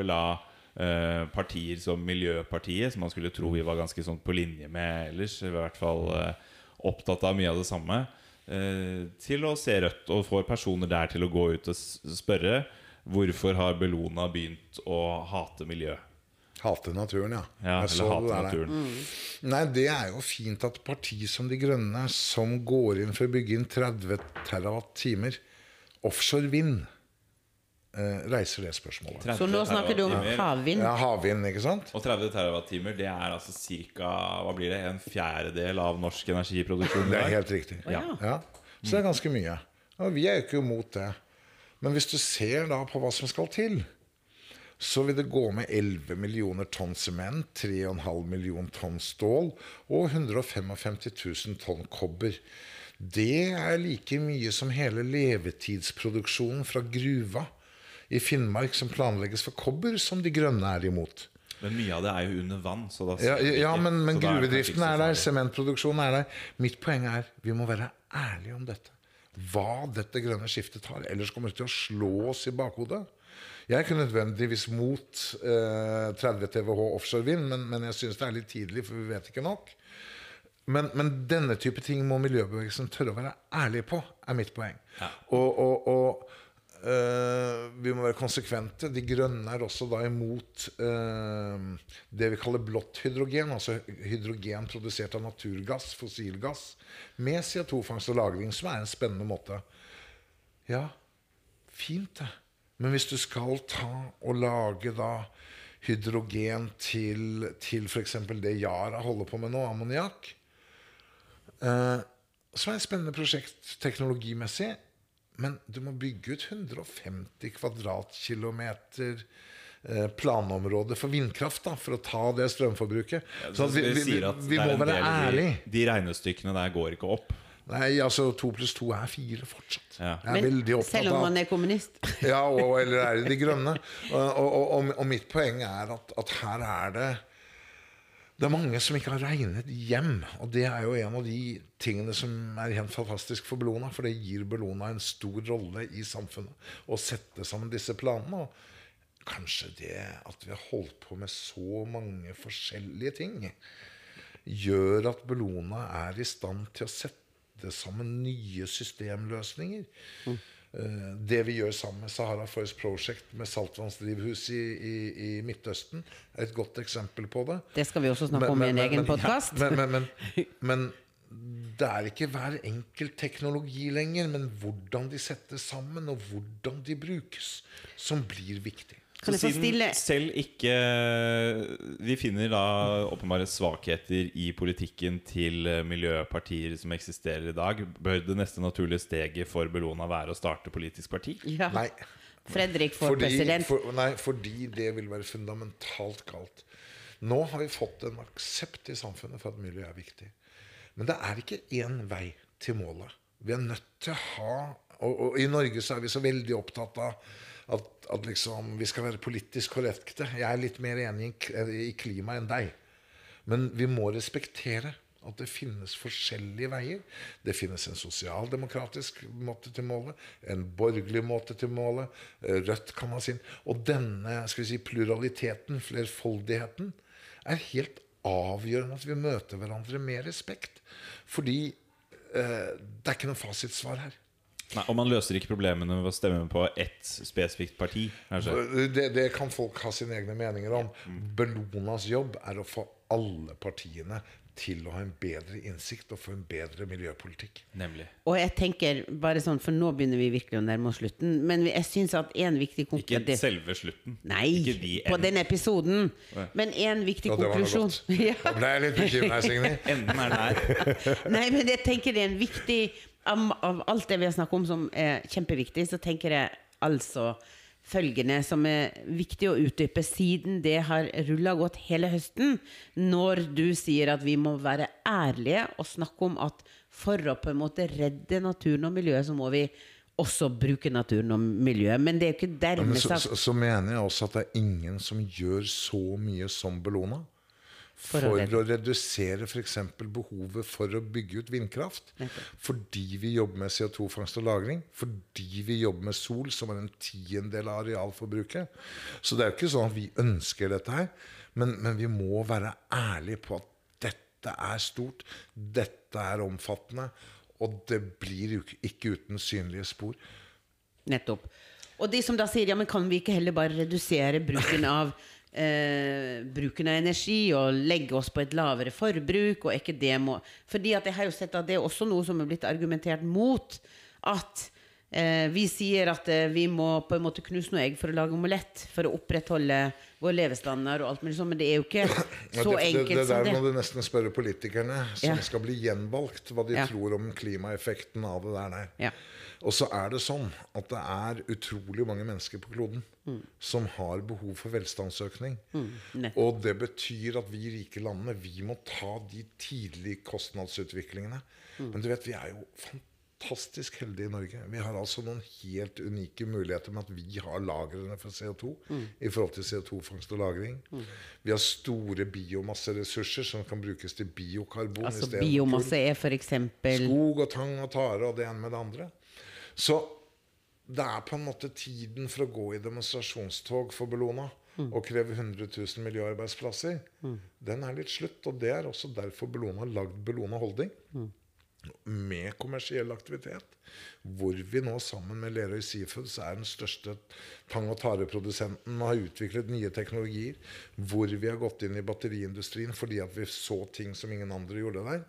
Speaker 1: av eh, partier som Miljøpartiet, som man skulle tro vi var ganske sånn på linje med ellers, i hvert fall eh, opptatt av mye av det samme, eh, til å se rødt, og får personer der til å gå ut og spørre hvorfor har Bellona begynt å hate miljø.
Speaker 2: Hate naturen, ja.
Speaker 1: Ja, eller
Speaker 2: det
Speaker 1: hate
Speaker 2: der.
Speaker 1: naturen.
Speaker 2: Nei, det er jo fint at parti som De Grønne, som går inn for å bygge inn 30 terawatt-timer offshore vind, eh, reiser det spørsmålet.
Speaker 8: Så nå snakker du om havvind.
Speaker 2: Ja, havvind, ikke sant?
Speaker 1: Og 30 TWh, det er altså ca. Hva blir det? En fjerdedel av norsk energiproduksjon?
Speaker 2: Det er helt riktig.
Speaker 8: ja.
Speaker 2: Ja. Så det er ganske mye. Og vi er jo ikke imot det. Men hvis du ser da på hva som skal til, så vil det gå med 11 millioner tonn sement, 3,5 million tonn stål og 155 000 tonn kobber. Det er like mye som hele levetidsproduksjonen fra gruva i Finnmark som planlegges for kobber, som De Grønne er imot.
Speaker 1: Men mye av det er jo under vann. Så da
Speaker 2: Ja, ja men, men gruvedriften er der, sementproduksjonen er der. Mitt poeng er vi må være ærlige om dette. Hva dette grønne skiftet tar. Ellers kommer det til å slå oss i bakhodet. Jeg er ikke nødvendigvis mot eh, 30 TWh offshore vind, men, men jeg syns det er litt tidlig, for vi vet ikke nok. Men, men denne type ting må miljøbevegelsen tørre å være ærlig på, er mitt poeng. Og, og, og øh, vi må være konsekvente. De grønne er også da imot øh, det vi kaller blått hydrogen, altså hydrogen produsert av naturgass, fossilgass, med CO2-fangst og -lagring, som er en spennende måte. Ja, fint det. Men hvis du skal ta og lage da hydrogen til, til f.eks. det Yara holder på med nå, ammoniakk, eh, så er det et spennende prosjekt teknologimessig. Men du må bygge ut 150 kvadratkilometer eh, planområde for vindkraft da, for å ta det strømforbruket.
Speaker 1: Ja,
Speaker 2: Så vi, vi, vi, vi må være ærlige.
Speaker 1: De, de regnestykkene der går ikke opp.
Speaker 2: Nei, altså to pluss to er fire fortsatt.
Speaker 1: Ja.
Speaker 2: Jeg er veldig opptatt
Speaker 8: selv om man er kommunist.
Speaker 2: Ja, og, eller er det De grønne? Og, og, og, og mitt poeng er at, at her er det Det er mange som ikke har regnet hjem. Og det er jo en av de tingene som er helt fantastisk for Bellona. For det gir Bellona en stor rolle i samfunnet. Å sette sammen disse planene. Og kanskje det at vi har holdt på med så mange forskjellige ting, gjør at Bellona er i stand til å sette sammen nye systemløsninger. Eh, Det vi gjør sammen med Sahara Forest Project med saltvannsdrivhus i, i, i Midtøsten, er et godt eksempel på det.
Speaker 8: Det skal vi også snakke om i en egen podkast.
Speaker 2: Men, men, men, <laughs> men det er ikke hver enkelt teknologi lenger, men hvordan de settes sammen, og hvordan de brukes, som blir viktig.
Speaker 8: Kan jeg
Speaker 1: Så siden selv ikke Vi finner da åpenbare svakheter i politikken til eh, miljøpartier som eksisterer i dag, bør det neste naturlige steget for Bellona være å starte politisk parti?
Speaker 8: ja.
Speaker 2: Nei,
Speaker 8: Fredrik for
Speaker 2: fordi,
Speaker 8: president.
Speaker 2: for, nei, fordi det vil være fundamentalt galt. Nå har vi fått en aksept i samfunnet for at miljø er viktig. Men det er ikke én vei til målet. Vi er nødt til å ha Og, og i Norge så er vi så veldig opptatt av at, at liksom, vi skal være politisk korrekte. Jeg er litt mer enig i klimaet klima enn deg. Men vi må respektere at det finnes forskjellige veier. Det finnes en sosialdemokratisk måte til målet, en borgerlig måte til målet. eh, Rødt kan ha sin. Og denne skal vi si, pluraliteten, flerfoldigheten, er helt avgjørende at vi møter hverandre med respekt. Fordi eh, det er ikke noe fasitsvar her.
Speaker 1: Nei, og man løser ikke problemene ved å stemme på ett spesifikt parti.
Speaker 2: Det, det kan folk ha sine egne meninger om. Bellonas jobb er å få alle partiene til å ha en bedre innsikt og få en bedre miljøpolitikk.
Speaker 1: Nemlig.
Speaker 8: Og jeg tenker bare sånn, for nå begynner vi virkelig å nærme oss slutten, men jeg syns at en viktig konklusjon Ikke
Speaker 1: selve slutten.
Speaker 8: Nei,
Speaker 1: Ikke de
Speaker 8: på den episoden. Men en viktig
Speaker 2: Ja, det var noe
Speaker 8: konklusjon
Speaker 2: godt. <laughs> Da ble jeg litt bekymra, Signy.
Speaker 1: Enden er der.
Speaker 8: Nei, men jeg tenker det er en viktig av, av alt det vi har snakket om som er kjempeviktig, så tenker jeg altså følgende som er viktig å utdype, siden det har rulla godt hele høsten, når du sier at vi må være ærlige og snakke om at for å på en måte redde naturen og miljøet, så må vi også bruke naturen og miljøet. Men det er jo ikke
Speaker 2: dermed
Speaker 8: dermed
Speaker 2: så, så, så mener jeg også at det er ingen som gjør så mye som Bellona.
Speaker 8: For
Speaker 2: For,
Speaker 8: å
Speaker 2: redusere f.eks. behovet for å bygge ut vindkraft. Fordi vi jobber med CO2-fangst og -lagring. Fordi vi jobber med sol, som er en tiendedel av arealforbruket. Så det er jo ikke sånn at vi ønsker dette her. Men, men vi må være ærlige på at dette er stort. Dette er omfattende. Og det blir jo ikke uten synlige spor.
Speaker 8: Nettopp. Og de som da sier ja, men kan vi ikke heller bare redusere bruken av eh, bruken av energi og legge oss på et lavere forbruk, og ikke det må Fordi at jeg har jo sett at det er også noe som er blitt argumentert mot. At eh, vi sier at eh, vi må på en måte knuse noe egg for å lage omelett. For å opprettholde vår levestandard og alt mulig sånn. Men det er jo ikke så
Speaker 2: ja, det,
Speaker 8: enkelt
Speaker 2: det
Speaker 8: som
Speaker 2: der må du nesten spørre politikerne som
Speaker 8: Ja.
Speaker 2: skal bli gjenvalgt, hva de
Speaker 8: Ja.
Speaker 2: tror om klimaeffekten av det der. der.
Speaker 8: Ja.
Speaker 2: Og så er det sånn at det er utrolig mange mennesker på kloden som har behov for velstandsøkning.
Speaker 8: Mm.
Speaker 2: og det betyr at vi rike landene vi må ta de tidlige kostnadsutviklingene.
Speaker 8: Mm.
Speaker 2: Men du vet, vi er jo fantastisk heldige i Norge. Vi har altså noen helt unike muligheter med at vi har lagrene for CO2 i forhold til CO2-fangst og -lagring. Vi har store biomasseressurser som kan brukes til biokarbon.
Speaker 8: Altså biomasse er eksempel
Speaker 2: Skog og tang og tare og det ene med det andre. Så det er på en måte tiden for å gå i demonstrasjonstog for Bellona og kreve 100 000 miljøarbeidsplasser. Den er litt slutt, og det er også derfor Bellona har lagd Bellona Holding. Med kommersiell aktivitet. Hvor vi nå sammen med Lerøy Seafoods er den største tang- og tareprodusenten og har utviklet nye teknologier. Hvor vi har gått inn i batteriindustrien fordi at vi så ting som ingen andre gjorde der.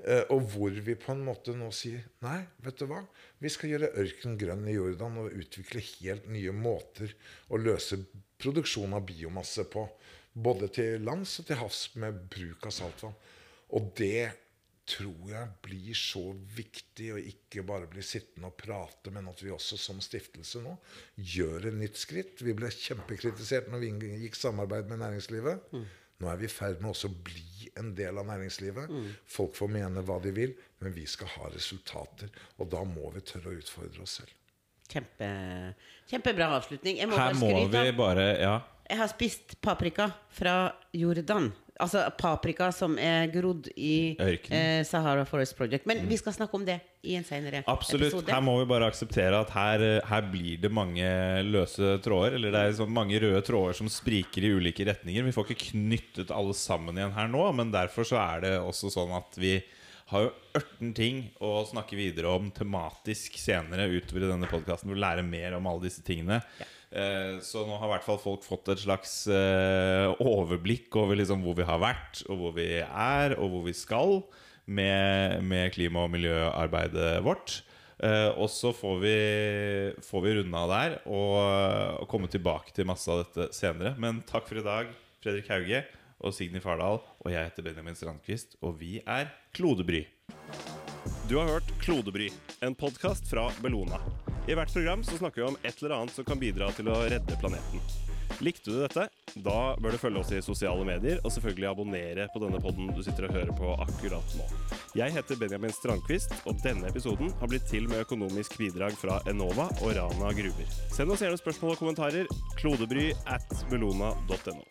Speaker 2: Eh, og hvor vi på en måte nå sier nei, vet du hva? Vi skal gjøre ørkenen grønn i Jordan og utvikle helt nye måter å løse produksjon av biomasse på. Både til lands og til havs med bruk av saltvann. Og det tror jeg blir så viktig å ikke bare bli sittende og prate, men at vi også som stiftelse nå gjør et nytt skritt. Vi ble kjempekritisert når vi inngikk samarbeid med næringslivet. Nå er vi i ferd med også å bli en del av næringslivet. Folk får mene hva de vil, men vi skal ha resultater. Og da må vi tørre å utfordre oss selv.
Speaker 8: Kjempe, kjempebra avslutning. Jeg må
Speaker 1: Her
Speaker 8: bare
Speaker 1: må vi bare Ja.
Speaker 8: Jeg har spist paprika fra Jordan. Altså paprika som er grodd i eh, Sahara Forest Project. Men vi skal snakke om det i en senere
Speaker 1: Absolutt.
Speaker 8: episode.
Speaker 1: Her må vi bare akseptere at her, her blir det mange løse tråder. Eller det er sånn mange røde tråder som spriker i ulike retninger. Vi får ikke knyttet alle sammen igjen her nå, men derfor så er det også sånn at vi har jo 18 ting å snakke videre om tematisk senere utover i denne podkasten. For å lære mer om alle disse tingene. Eh, Så nå har i hvert fall folk fått et slags eh, overblikk over liksom hvor vi har vært, og hvor vi er, og hvor vi skal med, med klima- og miljøarbeidet vårt. Eh, og så får vi, får vi runde av der og, og komme tilbake til masse av dette senere. Men takk for i dag, Fredrik Hauge og Signy Fardal. Og jeg heter Benjamin Strandquist, og vi er Klodebry.
Speaker 9: Du har hørt Klodebry, en podkast fra Bellona. I hvert program så snakker vi om et eller annet som kan bidra til å redde planeten. Likte du dette? Da bør du følge oss i sosiale medier, og selvfølgelig abonnere på denne podden du sitter og hører på akkurat nå. Jeg heter Benjamin Strandquist, og denne episoden har blitt til med økonomisk bidrag fra Enova og Rana Gruver. Send oss gjerne spørsmål og kommentarer. Klodebry at bellona.no.